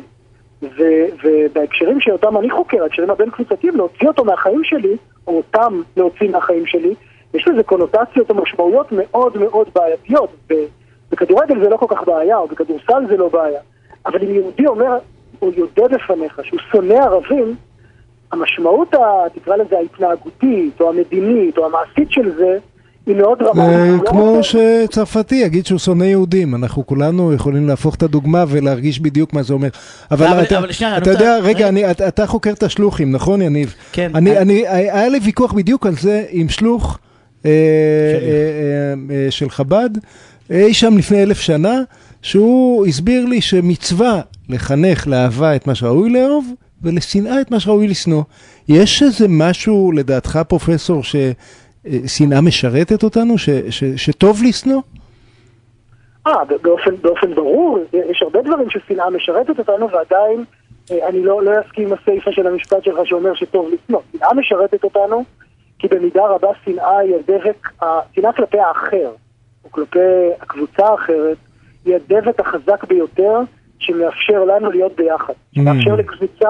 ו- ובהקשרים שאותם אני חוקר, ההקשרים הבין קבוצתיים, להוציא אותו מהחיים שלי, או אותם להוציא מהחיים שלי, יש לזה קונוטציות ומשמעויות מאוד מאוד בעייתיות. בכדורגל זה לא כל כך בעיה, או בכדורסל זה לא בעיה. אבל אם יהודי אומר, או יודה בפניך שהוא שונא ערבים, המשמעות, ה- תקרא לזה ההתנהגותית, או המדינית, או המעשית של זה, היא מאוד זה דרמטית. הוא לא כמו שצרפתי יגיד שהוא שונא יהודים, אנחנו כולנו יכולים להפוך את הדוגמה ולהרגיש בדיוק מה זה אומר. אבל אבל- אתה אבל שנייה, אני אתה רוצה- יודע, רגע, רגע. אני- אתה- אתה חוקר את השלוחים, נכון יניב? כן. אני- אני- אני- היה לי ויכוח בדיוק על זה עם שלוח אה. אה, אה, אה, של חב"ד, אי שם לפני אלף שנה, שהוא הסביר לי שמצווה לחנך לאהבה את מה שראוי לאהוב, ולשנאה את מה שראוי לשנוא. יש איזה משהו, לדעתך, פרופסור, ששנאה משרתת אותנו, ש- ש- שטוב לשנוא? אה, באופן, באופן ברור, יש הרבה דברים ששנאה משרתת אותנו ועדיין אה, אני לא, לא אסכים עם הסיפה של המשפט שלך שאומר שטוב לשנוא. שנאה משרתת אותנו כי במידה רבה שנאה היא הדבק, השנאה כלפי האחר, או כלפי הקבוצה האחרת, היא הדבק החזק ביותר שמאפשר לנו להיות ביחד. שמאפשר לקבוצה,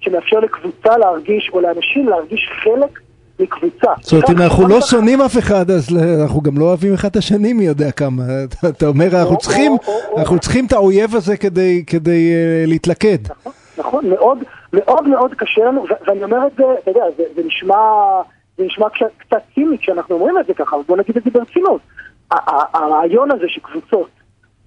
שמאפשר לקבוצה להרגיש, או לאנשים להרגיש חלק מקבוצה. זאת אומרת, אם אנחנו לא שונאים אף אחד, אז אנחנו גם לא אוהבים אחד את השני מי יודע כמה. אתה- אומר, אנחנו צריכים, אנחנו צריכים את האויב הזה כדי אה, להתלכד. נכון, מאוד מאוד מאוד קשה לנו, ואני אומר את זה, אתה יודע, זה, נשמע, זה נשמע קצת, ציני כשאנחנו אומרים את זה ככה, אבל בוא נגיד את זה ברצינות. הרעיון הזה שקבוצות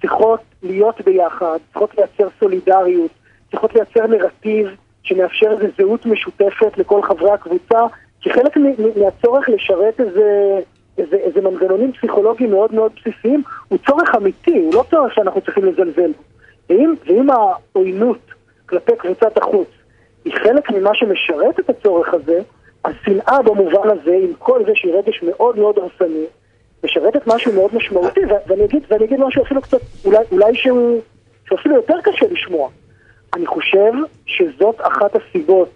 צריכות להיות ביחד, צריכות לייצר סולידריות, צריכות לייצר נרטיב שמאפשר איזו זהות משותפת לכל חברי הקבוצה, כחלק מהצורך לשרת איזה... איזה, איזה מנגנונים פסיכולוגיים מאוד מאוד בסיסיים, הוא צורך אמיתי, הוא לא צורך שאנחנו צריכים לזלזל בו. ואם, ואם העוינות כלפי קבוצת החוץ היא חלק ממה שמשרת את הצורך הזה, השנאה במובן הזה, עם כל זה שהיא רגש מאוד מאוד הרסני, משרתת משהו מאוד משמעותי, ואני אגיד, ואני אגיד משהו אפילו קצת, אולי, אולי שהוא, שהוא אפילו יותר קשה לשמוע. אני חושב שזאת אחת הסיבות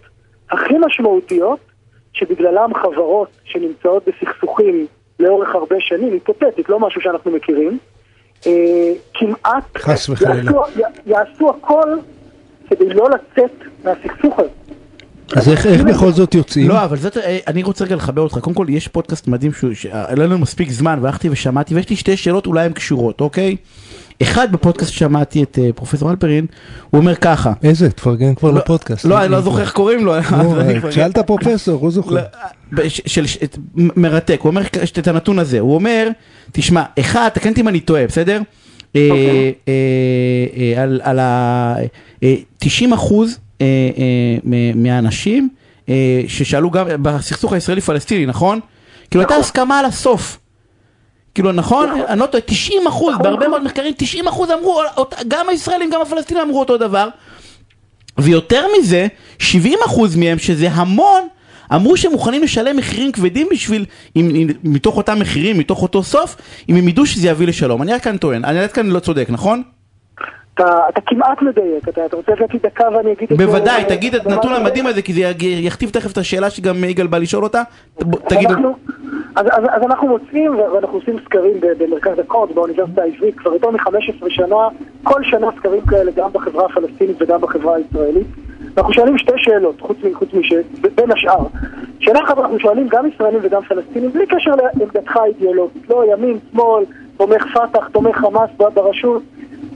הכי משמעותיות שבגללם חברות שנמצאות בסכסוכים לאורך הרבה שנים, היפותטית, לא משהו שאנחנו מכירים, אה, כמעט. יעשו, י- יעשו הכל כדי לא לצאת מהסכסוך הזה. אז איך איך בכל זאת יוצאים? לא, אבל זאת, אה, אני רוצה רגע לחבר אותך. קודם כל, יש פודקאסט מדהים שהיה לנו מספיק זמן, והלכתי ושמעתי, ויש לי שתי שאלות, אולי הן קשורות, אוקיי? אחד, בפודקאסט ששמעתי את אה, פרופסור אלפרין, הוא אומר ככה. איזה? תפרגן כבר לפודקאסט. לא, אני לא זוכר איך קוראים לו. שאלת פרופסור, הוא זוכר. לא, מרתק, הוא אומר את הנתון הזה, הוא אומר, תשמע, אחד, תקן אותי אם אני טועה, בסדר? אה, אה, אה, על על ה... אה, 90 אחוז אה, אה, מהאנשים אה, ששאלו גם בסכסוך הישראלי-פלסטיני, נכון? כאילו הייתה הסכמה על הסוף. כאילו נכון? אני לא טועה, 90 אחוז, בהרבה מאוד מחקרים 90 אחוז אמרו, גם הישראלים גם הפלסטינים אמרו אותו דבר. ויותר מזה, 70% מהם, שזה המון, אמרו שהם מוכנים לשלם מחירים כבדים בשביל, אם, אם, מתוך אותם מחירים, מתוך אותו סוף, אם הם ידעו שזה יביא לשלום. אני רק כאן טוען, אני רק כאן לא צודק, נכון? אתה, אתה כמעט מדייק, אתה, אתה רוצה לתת לי דקה ואני אגיד את זה? בוודאי, תגיד את הנתון? המדהים הזה, כי זה יכתיב תכף את השאלה שגם יגאל בא לשאול אותה. תגיד, אנחנו, אז, אז, אז אנחנו מוצאים, ואנחנו עושים סקרים במרכז הקוד, באוניברסיטה העברית, כבר יותר מ-15 שנה, כל שנה סקרים כאלה גם בחברה הפלסטינית וגם בחברה הישראלית. אנחנו שואלים שתי שאלות, חוץ, מ- חוץ מש... בין השאר. שאלה אחת אנחנו שואלים גם ישראלים וגם פלסטינים, בלי קשר לעמדתך האידיאולוגית, לא ימין, שמאל, תומך פת"ח, תומך חמאס ברשות,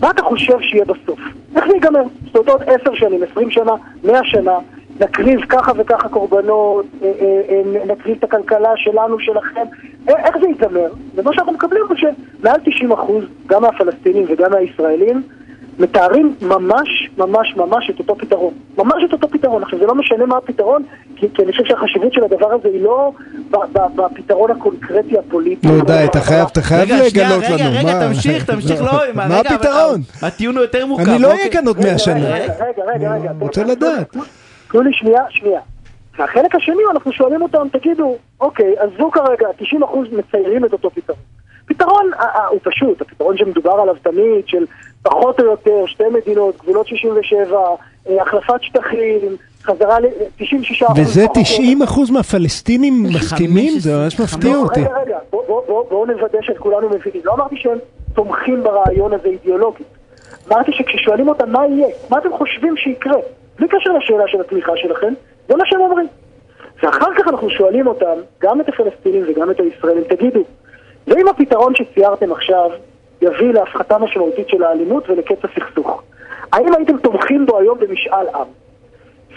מה אתה חושב שיהיה בסוף? איך זה ייגמר? זאת אומרת עוד עשר שנים, עשרים שנה, מאה שנה, נקריב ככה וככה קורבנות, אה, אה, אה, נקריב את הכלכלה שלנו, שלכם, איך זה ייגמר? ומה שאנחנו מקבלים הוא שמעל 90 אחוז, גם מהפלסטינים וגם מהישראלים, מתארים ממש ממש ממש את אותו פתרון. ממש את אותו פתרון. עכשיו זה לא משנה מה הפתרון, כי, כי אני חושב שהחשיבות של הדבר הזה היא לא בפתרון הקונקרטי הפוליטי. נו די, אתה חייב, אתה חייב רגע, שנייה, לגלות לנו. רגע, רגע, מה- תמשיך, תמשיך, לא, מה רגע, הפתרון? אבל הטיעון הוא יותר מורכב. אני לא אוקיי. אהיה כאן עוד רגע, 100 שנה. רגע, רגע, רגע, רגע. אני רוצה לדעת. תנו לי שנייה, שנייה. והחלק השני, אנחנו שואלים אותם, תגידו, אוקיי, עזבו כרגע, 90% מציירים את אותו פתרון. פתרון אה, אה, הוא פשוט, הפתרון שמדובר עליו תמיד, של פחות או יותר שתי מדינות, גבולות 67, אה, החלפת שטחים, חזרה ל-96%. וזה 90 אחוז מהפלסטינים מסכימים? זה ממש מפתיע אותי. רגע, רגע, בואו בוא, בוא, בוא נוודא שאת כולנו מבינים. לא אמרתי שהם תומכים ברעיון הזה אידיאולוגית. אמרתי שכששואלים אותם מה יהיה, מה אתם חושבים שיקרה, בלי קשר לשאלה של התמיכה שלכם, זה מה שהם אומרים. ואחר כך אנחנו שואלים אותם, גם את הפלסטינים וגם את הישראלים, תגידו, ואם הפתרון שציירתם עכשיו יביא להפחתה משמעותית של האלימות ולקץ הסכסוך, האם הייתם תומכים בו היום במשאל עם?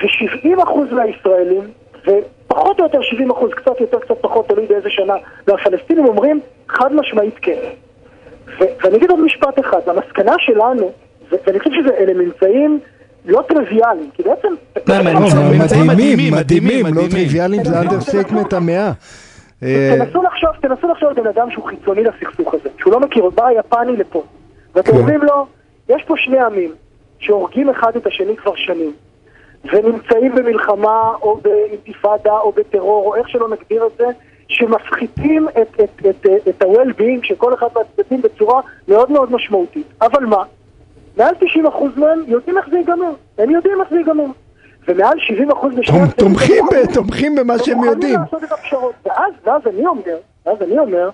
ו-70% מהישראלים, ופחות או יותר 70%, קצת יותר, קצת פחות, תלוי באיזה שנה, מהפלסטינים אומרים חד משמעית כן. ו- ואני אגיד עוד משפט אחד, המסקנה שלנו, ו- ואני חושב שאלה ממצאים לא טריוויאליים, כי בעצם... לא, מדהימים, מדהימים, מדהימים, לא. טריוויאליים, זה understatement המאה. אה, תנסו לחשוב, תנסו לחשוב על בן אדם שהוא חיצוני לסכסוך הזה, שהוא לא מכיר, בא היפני לפה, ואתם כן. אומרים לו, יש פה שני עמים שהורגים אחד את השני כבר שנים, ונמצאים במלחמה או באינתיפאדה או בטרור, או איך שלא נגדיר את זה, שמפחיתים את, את, את, את, את ה-well-being של כל אחד מהצדדים בצורה מאוד מאוד משמעותית. אבל מה? מעל 90% מהם יודעים איך זה ייגמר. הם יודעים איך זה ייגמר. ומעל 70% משני תומ- הצדדים... תומכים תומכים במה שהם יודעים. ואז, ואז אני אומר, ואז אני אומר,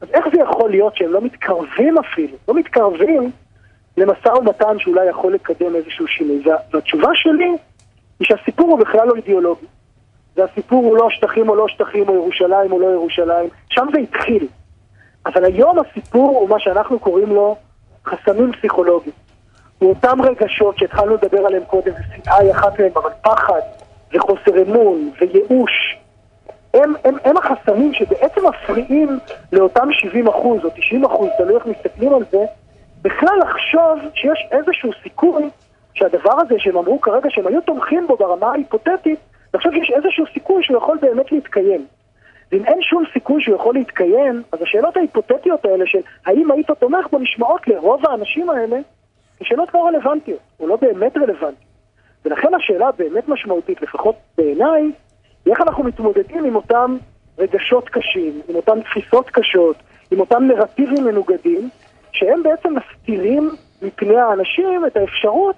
אז איך זה יכול להיות שהם לא מתקרבים אפילו, לא מתקרבים למשא ומתן שאולי יכול לקדם איזשהו שינוי? וה, והתשובה שלי היא שהסיפור הוא בכלל לא אידיאולוגי. והסיפור הוא לא שטחים או לא שטחים, או ירושלים או לא ירושלים, שם זה התחיל. אבל היום הסיפור הוא מה שאנחנו קוראים לו חסמים פסיכולוגיים. הוא אותם רגשות שהתחלנו לדבר עליהם קודם, ושנאה היא אחת מהם, אבל פחד, וחוסר אמון, וייאוש, הם, הם, הם החסמים שבעצם מפריעים לאותם 70 אחוז או 90 אחוז, תלוי איך מסתכלים על זה, בכלל לחשוב שיש איזשהו סיכוי שהדבר הזה שהם אמרו כרגע שהם היו תומכים בו ברמה ההיפותטית, לחשוב שיש איזשהו סיכוי שהוא יכול באמת להתקיים. ואם אין שום סיכוי שהוא יכול להתקיים, אז השאלות ההיפותטיות האלה של האם היית תומך בו נשמעות לרוב האנשים האלה כשאלות לא רלוונטיות, או לא באמת רלוונטיות. ולכן השאלה הבאמת משמעותית, לפחות בעיניי, היא איך אנחנו מתמודדים עם אותם רגשות קשים, עם אותן תפיסות קשות, עם אותם נרטיבים מנוגדים, שהם בעצם מסתירים מפני האנשים את האפשרות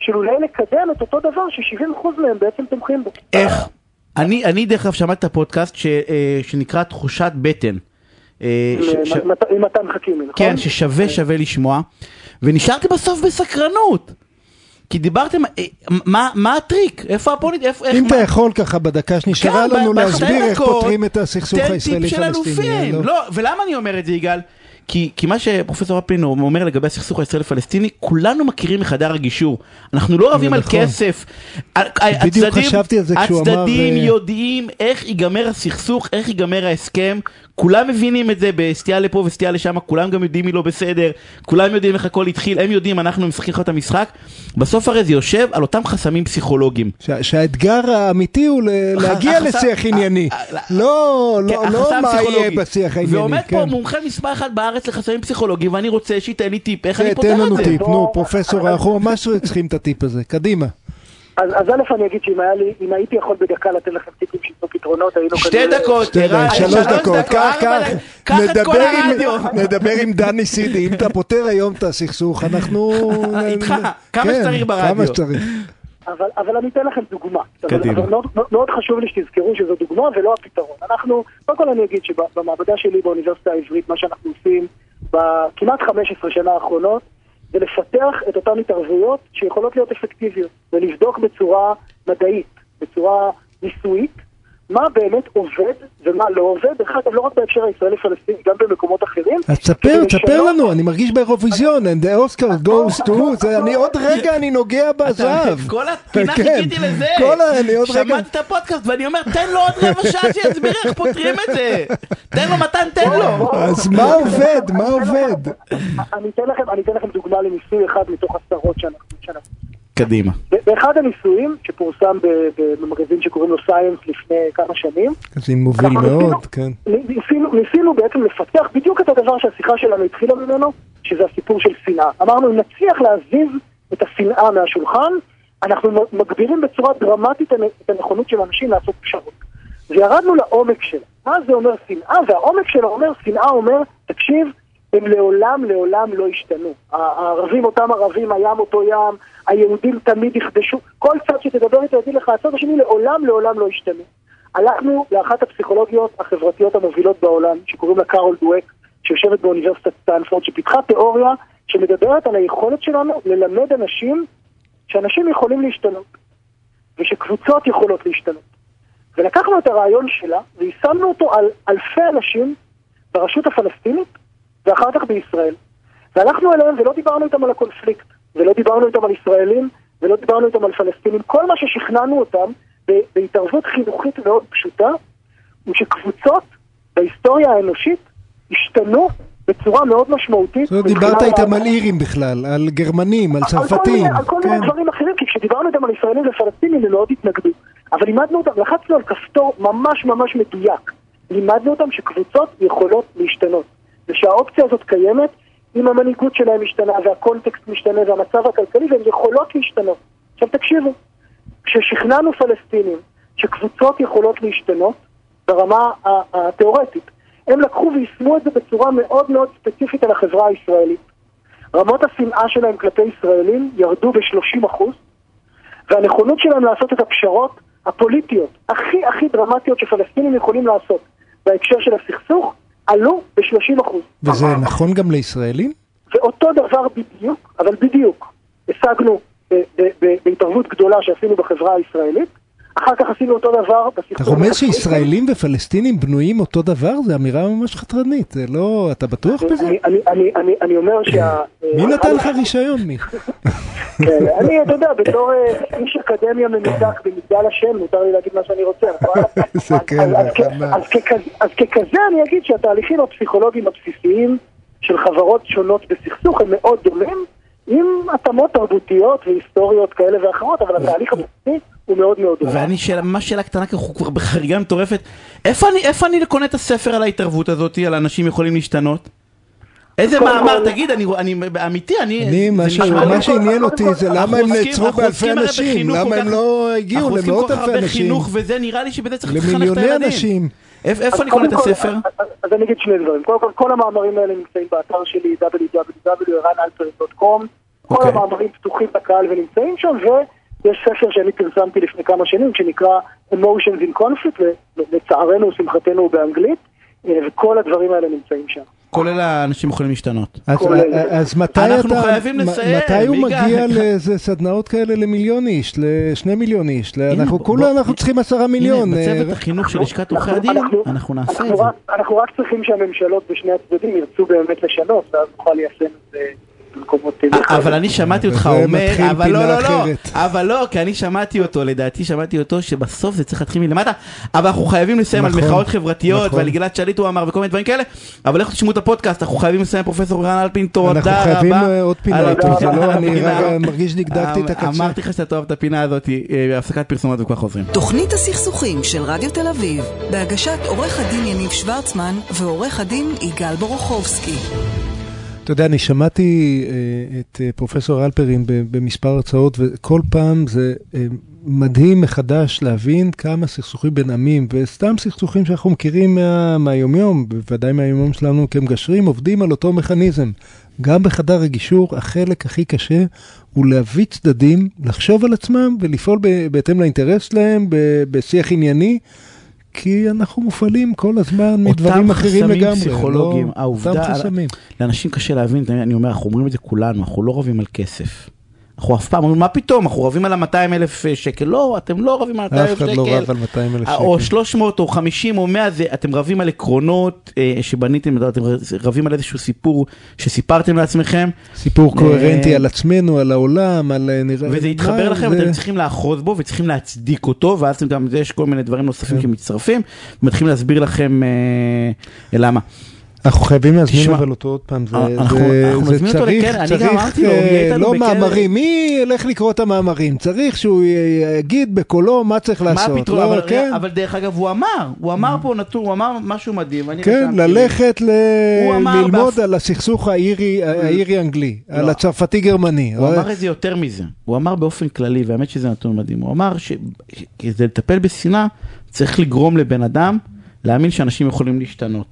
של אולי לקדם את אותו דבר ש-70% מהם בעצם תומכים בו. איך? אני, אני דרך אגב שמעתי את הפודקאסט ש, אה, שנקרא תחושת בטן. אה, ש- ש- עם מתן חכימי, נכון? כן, ששווה שווה לשמוע. ונשארתי בסוף בסקרנות. כי דיברתם, אה, מה, מה הטריק? איפה הפוליט... איפה, איך, אם אתה מה- יכול ככה בדקה שנשארה כן, לנו ב- להסביר איך פותרים את הסכסוך הישראלי פלסטיני. אלופים. לא, ולמה אני אומר את זה, יגאל? כי, כי מה שפרופסור אפלין אומר לגבי הסכסוך הישראלי-פלסטיני, כולנו מכירים מחדר הגישור. אנחנו לא רבים על נכון. כסף. בדיוק הצדדים- חשבתי על זה כשהוא אמר, הצדדים אה, יודעים איך ייגמר הסכסוך, איך ייגמר ההסכם. כולם מבינים את זה בסטייה לפה וסטייה לשם, כולם גם יודעים מי לא בסדר, כולם יודעים איך הכל התחיל, הם יודעים, אנחנו משחקים לך את המשחק. בסוף הרי זה יושב על אותם חסמים פסיכולוגיים. שה- שהאתגר האמיתי הוא ל- להגיע החסם- לשיח ענייני. ה- לא, כן, לא, לא מה יהיה. בשיח הענייני. ועומד פה כן. מומחה מספר אחת בארץ לחסמים פסיכולוגיים, ואני רוצה שייתן לי טיפ איך זה, אני תן פותר לנו את זה. טיפ, נו, פרופסור, אנחנו ממש צריכים את הטיפ הזה. קדימה. אז, אז א' אני אגיד שאם היה לי, אם הייתי יכול בדקה לתת לכם טיפים שיתנו פתרונות, היינו שתי דקות, שתי דקות, שלוש דקות, קח, קח. קח את נדבר כל עם- הרדיו. נדבר עם דני סידי, אם אתה פותר היום את הסכסוך, אנחנו... איתך, כמה כן, שצריך ברדיו. כמה שצריך. אבל, אבל אני אתן לכם דוגמה. קדימה. אבל מאוד, מאוד חשוב לי שתזכרו שזו דוגמה ולא הפתרון. אנחנו, קודם כל אני אגיד שבמעבדה שלי באוניברסיטה העברית, מה שאנחנו עושים בכמעט 15 שנה האחרונות, זה לפתח את אותן התערבויות שיכולות להיות אפקטיביות, ולבדוק בצורה מדעית, בצורה ניסויית, מה באמת עובד ומה לא עובד, דרך אגב, לא רק בהקשר הישראלי-פלסטיני, גם במקומות אחרים. אז תספר, תספר לנו, אני מרגיש באירוויזיון, and the Oscar goes to, זה, אני עוד רגע אני נוגע בזהב. כל הפינה כן. חיכיתי לזה. כל ה... אני עוד רגע... שמעתי את הפודקאסט ואני אומר תן לו עוד רבע שעה שיסביר איך פותרים את זה. תן לו מתן תן לו. אז מה עובד? מה עובד? אני אתן לכם, אני אתן לכם דוגמה לניסוי אחד מתוך עשרות שאנחנו... קדימה. באחד הניסויים שפורסם במגזין שקוראים לו סייאנס לפני כמה שנים, זה מוביל מאוד, ניסינו- כן. ניסינו, ניסינו בעצם לפתח בדיוק את הדבר שהשיחה שלנו התחילה ממנו, שזה הסיפור של שנאה. אמרנו, אם נצליח להזיז את השנאה מהשולחן, אנחנו מגבירים בצורה דרמטית את הנכונות של אנשים לעשות פשרות. וירדנו לעומק שלה. מה זה אומר שנאה? והעומק שלה אומר, שנאה אומר, תקשיב, הם לעולם לעולם לא השתנו. הערבים אותם ערבים, הים אותו ים, היהודים תמיד יחדשו, כל צד שתדבר איתו יגיד לך, הצד השני לעולם לעולם לא ישתנו. הלכנו לאחת הפסיכולוגיות החברתיות המובילות בעולם, שקוראים לה קארול דואק, שיושבת באוניברסיטת סטנפורד, שפיתחה תיאוריה שמדברת על היכולת שלנו ללמד אנשים שאנשים יכולים להשתנות, ושקבוצות יכולות להשתנות. ולקחנו את הרעיון שלה ויישמנו אותו על אלפי אנשים ברשות הפלסטינית ואחר כך בישראל. והלכנו אליהם ולא דיברנו איתם על הקונפליקט, ולא דיברנו איתם על ישראלים, ולא דיברנו איתם על פלסטינים. כל מה ששכנענו אותם בהתערבות חינוכית מאוד פשוטה, הוא שקבוצות בהיסטוריה האנושית השתנו בצורה מאוד משמעותית. זאת אומרת, דיברת איתם על אירים בכלל, על גרמנים, על צרפתים. על כל מיני כן. דברים אחרים, כי כשדיברנו איתם על ישראלים ופלסטינים הם מאוד התנגדו. אבל לימדנו אותם, לחצנו על כפתור ממש ממש מדויק. לימדנו אותם שקבוצות יכולות להשתנות. ושהאופציה הזאת קיימת אם המנהיגות שלהם משתנה והקונטקסט משתנה והמצב הכלכלי והן יכולות להשתנות. עכשיו תקשיבו, כששכנענו פלסטינים שקבוצות יכולות להשתנות ברמה התיאורטית, הם לקחו ויישמו את זה בצורה מאוד מאוד ספציפית על החברה הישראלית. רמות השנאה שלהם כלפי ישראלים ירדו ב-30%, והנכונות שלהם לעשות את הפשרות הפוליטיות הכי הכי דרמטיות שפלסטינים יכולים לעשות בהקשר של הסכסוך, עלו ב-30 אחוז. וזה נכון גם לישראלים? ואותו דבר בדיוק, אבל בדיוק, השגנו בהתערבות גדולה שעשינו בחברה הישראלית, אחר כך עשינו אותו דבר אתה החקלאי. שישראלים ופלסטינים בנויים אותו דבר? זו אמירה ממש חתרנית. זה לא... אתה בטוח בזה? אני- אומר שה... מי נתן לך רישיון? מי? כן, אני, אתה יודע, בתור אה, איש אקדמיה ממותק במגדל השן, מותר לי להגיד מה שאני רוצה. אז- כן, ככזה- אז ככזה אני אגיד שהתהליכים הפסיכולוגיים הבסיסיים של חברות שונות בסכסוך הם מאוד דומים, עם התאמות תרבותיות והיסטוריות כאלה ואחרות, אבל התהליך הבסיסי הוא מאוד מאוד דומה. ואני שאלה, ממש שאלה קטנה, כי אנחנו כבר בחריגה מטורפת. איפה אני, איפה אני קונה את הספר על ההתערבות הזאת, על אנשים יכולים להשתנות? איזה מאמר, תגיד, אני, אני אמיתי, אני... אני, מה שעניין אותי זה למה הם נעצרו באלפי אנשים, למה הם לא הגיעו אנחנו עוסקים למאות כל כך אלפי הרבה אנשים, חינוך וזה, נראה לי שבזה צריך לחנך את למיליוני הילדים. אנשים. איפה אני קונה את הספר? אז- אז אני אגיד שני דברים. קודם כל, כל המאמרים האלה נמצאים באתר שלי, www.ranalper.com. כל אוקיי. המאמרים פתוחים לקהל ונמצאים שם, ויש ספר שאני פרסמתי לפני כמה שנים, שנקרא Emotions in Conflict, ולצערנו, לשמחתנו, הוא באנגלית, אה, וכל הדברים האלה נמצאים שם. כולל האנשים יכולים להשתנות. אז, כל אלה. אז מתי אנחנו אתה, חייבים מ- לסיים, מתי הוא. מגיע לאיזה סדנאות כאלה למיליון איש, לשני מיליון איש, אנחנו כולה אנחנו צריכים עשרה מיליון, הנה, אה, בצוות החינוך של לשכת עורכי הדין, אנחנו נעשה אנחנו את זה. רק- אנחנו רק צריכים שהממשלות בשני הצדדים ירצו באמת לשנות, ואז נוכל ליישם את זה במקומות... אבל אני שמעתי אותך אומר, אבל לא, לא, לא. אבל לא, כי אני שמעתי אותו, לדעתי שמעתי אותו, שבסוף זה צריך להתחיל מלמטה, אבל אנחנו חייבים לסיים על נכון, מחאות חברתיות, נכון. ועל גלעד שליט הוא אמר, וכל מיני דברים כאלה, אבל לכו תשמעו את הפודקאסט, אנחנו חייבים לסיים פרופסור רן אלפין, תודה רבה. אנחנו חייבים אה, עוד הפינה. לא, אני מרגיש דקדקתי את הקצה. אמרתי לך שאתה אוהב את הפינה הזאת, אה, הפסקת פרסומות וכבר חוזרים. תוכנית הסכסוכים של רדיו תל אביב, בהגשת עורך הדין יניב שוורצמן ועורך הדין יגאל בורוכובסקי. אתה יודע, אני שמעתי אה, את אה, פרופסור אלפרין במספר הרצאות, וכל פעם זה אה, מדהים מחדש להבין כמה סכסוכים בין עמים, וסתם סכסוכים שאנחנו מכירים מה, מהיומיום, בוודאי מהיומיום שלנו כמגשרים, עובדים על אותו מכניזם. גם בחדר הגישור, החלק הכי קשה הוא להביא צדדים, לחשוב על עצמם ולפעול בהתאם לאינטרס שלהם, בשיח ענייני. כי אנחנו מופעלים כל הזמן מדברים אחרים חסמים לגמרי. פסיכולוגיים, לא, העובדה- אותם חסמים. לאנשים קשה להבין, אני אומר, אנחנו אומרים את זה כולנו, אנחנו לא רבים על כסף. אנחנו אף פעם אומרים, מה פתאום, אנחנו רבים על ה-200 אלף שקל. לא, אתם לא רבים על 200 אף אלף אחד שקל. לא רב על 200 אלף או שקל. 300 או 50 או 100, זה, אתם רבים על עקרונות אה, שבניתם, אתם רבים על איזשהו סיפור שסיפרתם לעצמכם, סיפור קוהרנטי אה, על עצמנו, על העולם, על... אה, נראה- וזה יתחבר לכם, זה- ואתם צריכים לאחוז בו וצריכים להצדיק אותו, ואז אתם גם, יש כל מיני דברים נוספים כן. שמצטרפים, ומתחילים להסביר לכם אה, למה. אנחנו חייבים להזמין אבל אותו עוד פעם, זה, אה, צריך, צריך, אה, לא. מאמרים, מי ילך לקרוא את המאמרים? צריך שהוא יגיד בקולו מה צריך לעשות? לא, אבל, כן, אבל דרך אגב הוא אמר, הוא אמר פה נתון, הוא אמר משהו מדהים. כן. ללכת ללמוד על הסכסוך האירי- האירי-אנגלי, לא. על הצרפתי-גרמני. הוא אמר את זה יותר מזה, הוא אמר באופן כללי, והאמת שזה נתון מדהים, הוא אמר שכדי לטפל בשנאה צריך לגרום לבן אדם להאמין שאנשים יכולים להשתנות.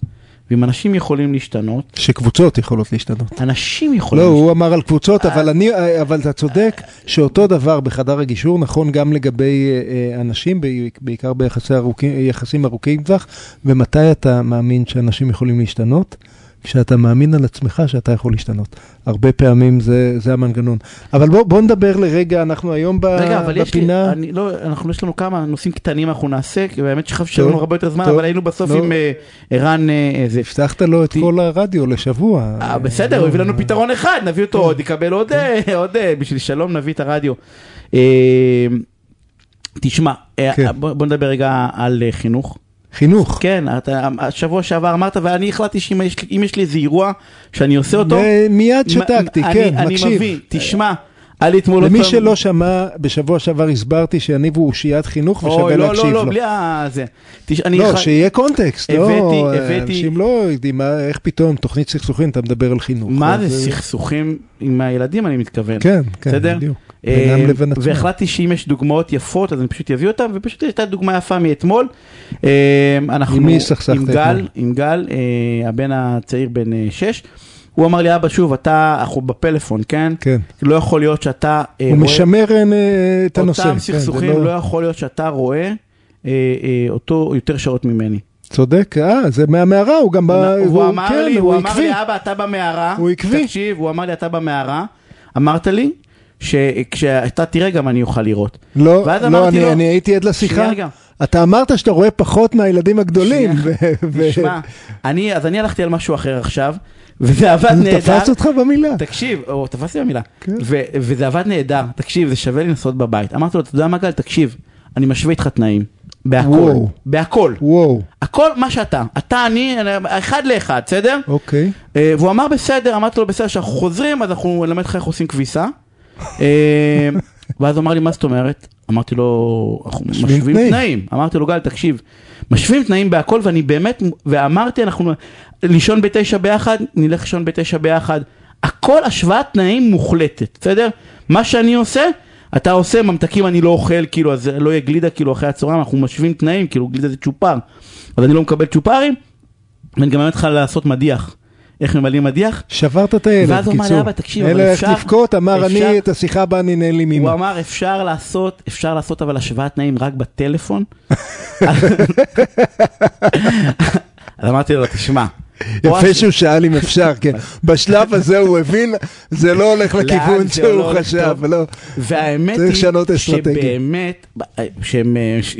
ואם אנשים יכולים להשתנות, שקבוצות יכולות להשתנות. אנשים יכולים לא, להשתנות. הוא אמר על קבוצות, אבל אני, אבל אתה צודק שאותו דבר בחדר הגישור נכון גם לגבי אה, אה, אנשים, בעי- בעיקר ביחסי ארוכים- יחסים ארוכים טווח, ומתי אתה מאמין שאנשים יכולים להשתנות? כשאתה מאמין על עצמך שאתה יכול להשתנות. הרבה פעמים זה, זה המנגנון. אבל בוא, בוא נדבר לרגע, אנחנו היום ב, רגע, אבל בפינה... אני, לא, אנחנו, יש לנו כמה נושאים קטנים אנחנו נעשה, כי באמת שחשבתי שיהיה לנו הרבה יותר זמן, טוב, אבל היינו בסוף לא. עם אה, ערן, אה, זה, הבטחת לו את כל הרדיו לשבוע. אה, בסדר, הוא הביא לנו פתרון אחד, נביא אותו עוד, יקבל עוד, אה, עוד, אה, בשביל שלום נביא את הרדיו. אה, תשמע, אה, כן. בוא בוא נדבר רגע על אה, חינוך. חינוך. כן, אתה, השבוע שעבר אמרת, ואני החלטתי שאם יש, יש לי איזה אירוע שאני עושה אותו, מיד מ- שתקתי, אני- כן, אני מקשיב. מבין, תשמע, היה לי אתמול למי פעם- שלא שמע, בשבוע שעבר הסברתי שיניב הוא אושיית חינוך ושווה לא, להקשיב לא, לו. לא, בלי ה... זה. תש... אני לא, שיהיה קונטקסט, הבאתי- לא, הבאתי- אנשים לא יודעים איך פתאום תוכנית סכסוכים אתה מדבר על חינוך. מה זה אה, סכסוכים עם הילדים, אני מתכוון. כן, כן, בסדר? בדיוק. אה, בינם לבין עצמם. והחלטתי שאם יש דוגמאות יפות, אז אני פשוט אביא אותן, ופשוט הייתה דוגמה יפה מאתמול. אה, אנחנו... עם מי סכסכת עם גל, אתמול? עם גל, אה, הבן הצעיר בן אה, שש. הוא אמר לי, אבא, שוב, אתה, אנחנו בפלאפון, כן? כן. לא יכול להיות שאתה אה, הוא משמר אה, את הנושא. אותם כן, סכסוכים, לא- לא יכול להיות שאתה רואה אה, אה, אותו יותר שעות ממני. צודק, אה, זה מהמערה, הוא גם... ב- הוא אמר כן, לי, הוא אמר עקבי. לי, אבא, אתה במערה. הוא עקבי. תקשיב, הוא אמר לי, אתה במערה. אמרת לי, שכשאתה תראה גם אני אוכל לראות. לא, לא, אני, לו- אני הייתי עד לשיחה. אתה אמרת שאתה רואה פחות מהילדים הגדולים. תשמע, אני, אז אני הלכתי על משהו אחר עכשיו, וזה עבד נהדר. תפס אותך במילה. תקשיב, או תפסתי במילה, כן. ו- וזה עבד נהדר, תקשיב, זה שווה לנסות בבית. אמרתי לו, אתה יודע מה גל, תקשיב, אני משווה איתך תנאים, בהכל, וואו. בהכל, וואו, הכל מה שאתה, אתה, אני, אחד לאחד, בסדר? אוקיי. אה, והוא אמר בסדר, אמרתי לו בסדר, כשאנחנו חוזרים אז אנחנו נלמד אותך איך עושים כביסה. אה, ואז הוא אמר לי מה זאת אומרת? אמרתי לו, אנחנו משווים תנאים." תנאים. אמרתי לו גל תקשיב, משווים תנאים בהכל ואני באמת, ואמרתי אנחנו לישון בתשע ביחד, נלך לישון בתשע ביחד. הכל השוואת תנאים מוחלטת, בסדר? מה שאני עושה, אתה עושה ממתקים אני לא אוכל, כאילו, אז לא יהיה גלידה כאילו אחרי הצהריים, אנחנו משווים תנאים, כאילו גלידה זה צ'ופר. אז אני לא מקבל צ'ופרים, ואני גם אלמד אותך לעשות מדיח. איך ממלאים מדיח? שברת את הילד, ואז הוא אמר לי, קיצור. אבא, תקשיב, אבל איך אפשר- לבכות, אמר אני את השיחה הבאה אני אנהל עם הוא. אמר אפשר לעשות, אפשר לעשות אבל השוואת תנאים רק בטלפון. אז אמרתי לו, תשמע. יפה שהוא שאל אם אפשר, כן. בשלב הזה הוא הבין, זה לא הולך לכיוון שהוא חשב. לא. והאמת היא. שבאמת,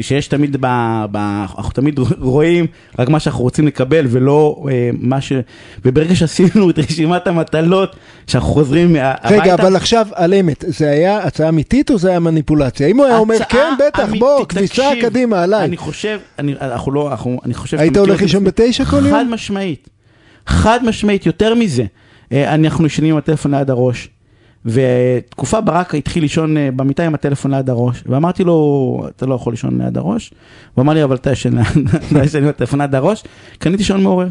שיש תמיד, אנחנו תמיד רואים רק מה שאנחנו רוצים לקבל ולא אה, מה ש... וברגע שעשינו את רשימת המטלות, שאנחנו חוזרים הביתה... רגע, אבל עכשיו על אמת, זה היה הצעה אמיתית או זה היה מניפולציה? אם הוא היה אומר, כן, בטח, בוא, כביסה קדימה, עליי. אני חושב, אנחנו לא, אני חושב... היית הולך לישון בתשע כל יום? חד משמעית. חד משמעית, יותר מזה. אה, אנחנו ישנים עם הטלפון ליד הראש. ותקופה ברק התחיל לישון אה, במיטה עם הטלפון ליד הראש, ואמרתי לו, אתה לא יכול לישון ליד הראש, הוא אמר לי, אבל אתה ישן עם הטלפון ליד הראש, קניתי שעון מעורר.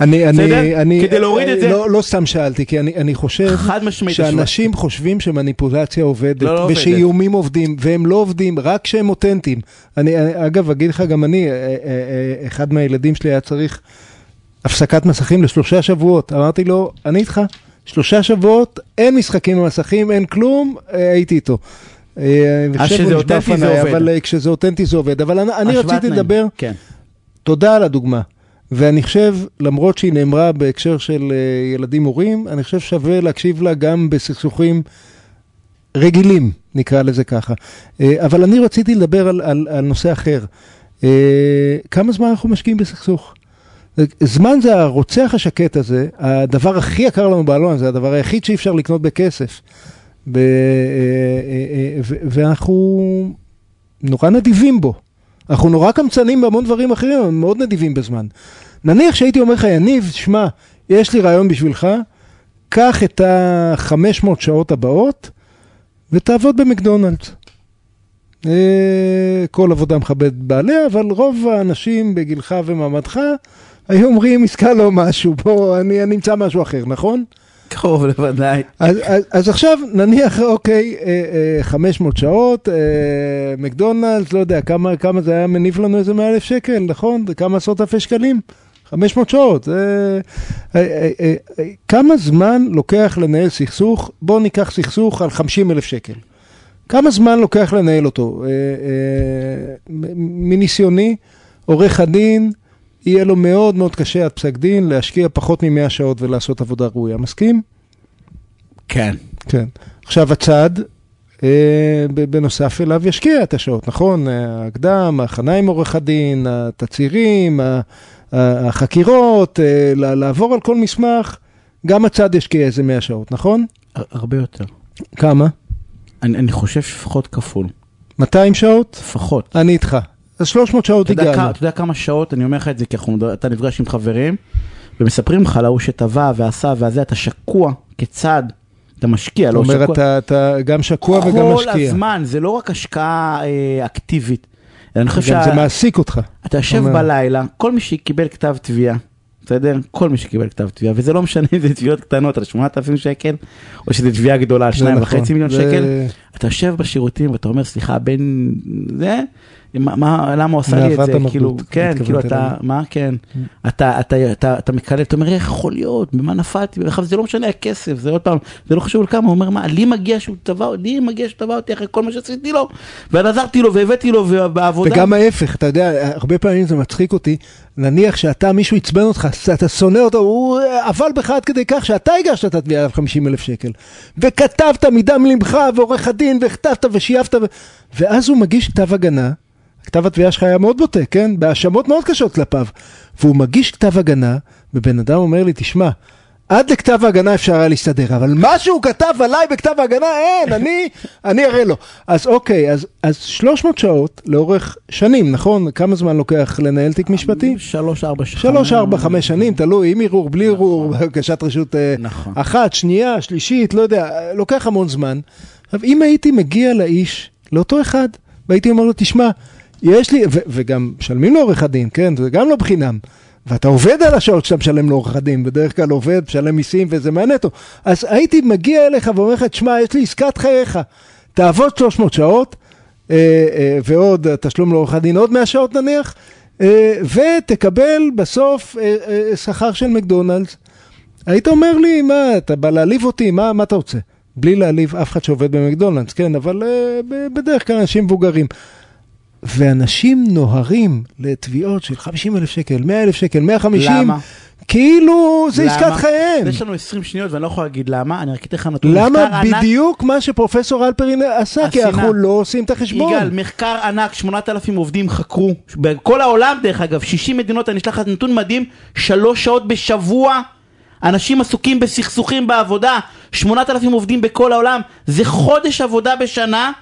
אני, אני? אני, כדי להוריד את זה. לא, לא סתם שאלתי, כי אני, אני חושב חד משמעית. שאנשים חושבים שמניפולציה עובדת, לא, לא עובדת. ושאיומים עובדים, והם לא עובדים, רק כשהם אותנטיים. אני, אגב, אגיד לך, גם אני, אה, אה, אה, אחד מהילדים שלי היה צריך הפסקת מסכים לשלושה שבועות. אמרתי לו, אני איתך, שלושה שבועות, אין משחקים במסכים, אין כלום, אה, הייתי איתו. אה, אז חושב שזה הוא נשבע אותנטי זה עובד. אבל אה, כשזה אותנטי זה עובד. אבל אני, רציתי. לדבר כן. תודה על הדוגמה. ואני חושב, למרות שהיא נאמרה בהקשר של אה, ילדים הורים, אני חושב שווה להקשיב לה גם בסכסוכים רגילים, נקרא לזה ככה. אה, אבל אני רציתי לדבר על, על, על נושא אחר. אה, כמה זמן אנחנו משקיעים בסכסוך? זמן זה הרוצח השקט הזה, הדבר הכי יקר לנו בעולם, זה הדבר היחיד שאי אפשר לקנות בכסף. ב, אה, אה, אה, ואנחנו נורא נדיבים בו. אנחנו נורא קמצנים בהמון דברים אחרים, אבל מאוד נדיבים בזמן. נניח שהייתי אומר לך, יניב, שמע, יש לי רעיון בשבילך, קח את ה-500 שעות הבאות ותעבוד במקדונלדס. כל עבודה מכבדת בעליה, אבל רוב האנשים בגילך ומעמדך היו אומרים, עסקה לא משהו, בוא, אני אמצא משהו אחר, נכון? קרוב לוודאי. אז, אז, אז עכשיו נניח, אוקיי, אה, אה, 500 שעות, אה, מקדונלדס, לא יודע, כמה, כמה זה היה מניב לנו איזה 100 אלף שקל, נכון? כמה עשרות אלפי שקלים? 500 שעות. זה... אה, אה, אה, אה, כמה זמן לוקח לנהל סכסוך? בואו ניקח סכסוך על 50 אלף שקל. כמה זמן לוקח לנהל אותו? אה, אה, מניסיוני, עורך הדין, יהיה לו מאוד מאוד קשה עד פסק דין להשקיע פחות מ-100 שעות ולעשות עבודה ראויה. מסכים? כן. כן. עכשיו הצד, אה, בנוסף אליו ישקיע את השעות, נכון? ההקדם, ההכנה עם עורך הדין, התצהירים, החקירות, אה, לעבור על כל מסמך, גם הצד ישקיע איזה 100 שעות, נכון? הר- הרבה יותר. כמה? אני, אני חושב שלפחות כפול. 200 שעות? לפחות. אני איתך. אז 300 שעות אתה הגענו. כמה, אתה יודע כמה שעות, אני אומר לך את זה כי אנחנו, אתה נפגש עם חברים, ומספרים לך על ההוא שטבע ועשה והזה, אתה שקוע כצד, אתה משקיע, אתה לא שקוע. אתה, אתה גם שקוע וגם כל משקיע. הזמן, זה לא רק השקעה אה, אקטיבית. אני חושב גם זה מעסיק אותך. יושב אומר. בלילה, כל מי שקיבל כתב תביעה, בסדר? כל מי שקיבל כתב תביעה, וזה לא משנה אם זה תביעות קטנות על 8,000 שקל, או שזה תביעה גדולה על זה 2.5 נכון. מיליון זה- שקל. אתה יושב בשירותים ואתה אומר, סליחה, בן זה, מה, מה, למה הוא עשה לי את זה, כאילו, כן, כאילו אתה, אליי. מה, כן, אתה, אתה, אתה, אתה מקלל, אתה אומר, איך יכול להיות, במה נפלתי, עכשיו זה לא משנה הכסף, זה עוד פעם, זה לא חשוב על כמה, הוא אומר, מה, לי מגיע שהוא תבע, לי מגיע שהוא תבע אותי אחרי כל מה שעשיתי לו, ועזרתי לו והבאתי לו בעבודה. וגם ההפך, אתה יודע, הרבה פעמים זה מצחיק אותי, נניח שאתה, מישהו עצבן אותך, אתה שונא אותו, הוא אבל בך עד כדי כך שאתה הגשת את התביעה עליו 50 אלף שקל, וכתבת מדם לבך, ועורך הדין, וכתבת ושייפת, ו... ואז הוא מגיש כתב הגנה, כתב התביעה שלך היה מאוד בוטה, כן? בהאשמות מאוד קשות כלפיו, והוא מגיש כתב הגנה, ובן אדם אומר לי, תשמע, עד לכתב ההגנה אפשר היה להסתדר, אבל מה שהוא כתב עליי בכתב ההגנה, אין, אני, אני אראה לו. אז אוקיי, אז, אז 300 שעות לאורך שנים, נכון? כמה זמן לוקח לנהל תיק משפטי? שלוש, ארבע שנים. שלוש, ארבע, חמש שנים, תלוי, עם ערעור, בלי ערעור, הגשת רשות אה, נכון. אחת, שנייה, שלישית, לא יודע, לוקח המון זמן. עכשיו, אם הייתי מגיע לאיש, לאותו אחד, והייתי אומר לו, תשמע, יש לי, ו- וגם משלמים לעורך הדין, כן? זה גם לא בחינם. ואתה עובד על השעות שאתה משלם לעורך הדין, בדרך כלל עובד, משלם מיסים וזה מהנטו. אז הייתי מגיע אליך ואומר לך, תשמע, יש לי עסקת חייך, תעבוד 300 שעות, אה, אה, ועוד תשלום לעורך הדין עוד 100 שעות נניח, אה, ותקבל בסוף אה, אה, שכר של מקדונלדס. היית אומר לי, מה, אתה בא להעליב אותי, מה, מה אתה רוצה? בלי להעליב אף אחד שעובד במקדונלדס, כן, אבל אה, בדרך כלל אנשים מבוגרים. ואנשים נוהרים לתביעות של 50 אלף שקל, 100 אלף שקל, 150, למה? כאילו זה עסקת למה? חייהם. יש לנו 20 שניות ואני לא יכול להגיד למה, אני רק אתן לך נתון. למה מחקר ענק- בדיוק מה שפרופסור אלפרין עשה, כי. אנחנו לא עושים את החשבון. יגאל, מחקר ענק, 8,000 עובדים חקרו, בכל העולם דרך אגב, 60 מדינות, אני אשלח לך נתון מדהים, שלוש שעות בשבוע, אנשים עסוקים בסכסוכים בעבודה, 8,000 עובדים בכל העולם, זה חודש עבודה בשנה,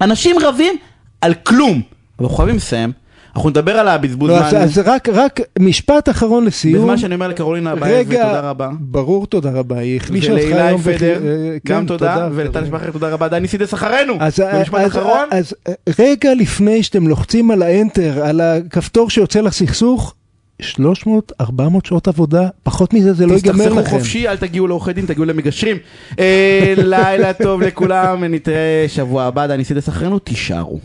אנשים רבים על כלום. אבל אנחנו חייבים לסיים, אנחנו נדבר על הבזבוז לא, אז, זמן, אז רק, רק משפט אחרון לסיום. בזמן שאני אומר לקרולינה הבעיה, ותודה רבה. ברור, תודה רבה, היא החלישה אותך היום. פדר, אה, גם כן, תודה, ולטל שמחר תודה רבה, דני סידס אחרינו. אז, במשפט אז, אחרון, אז רגע לפני שאתם לוחצים על האנטר, על הכפתור שיוצא לסכסוך, 300, 400 שעות עבודה, פחות מזה זה לא ייגמר תסתכסכו לכם. חופשי, אל תגיעו לעורכי דין, תגיעו למגשרים. אה, לילה טוב לכולם, נתראה שבוע הבא, דני סידס אחרינו, תישארו.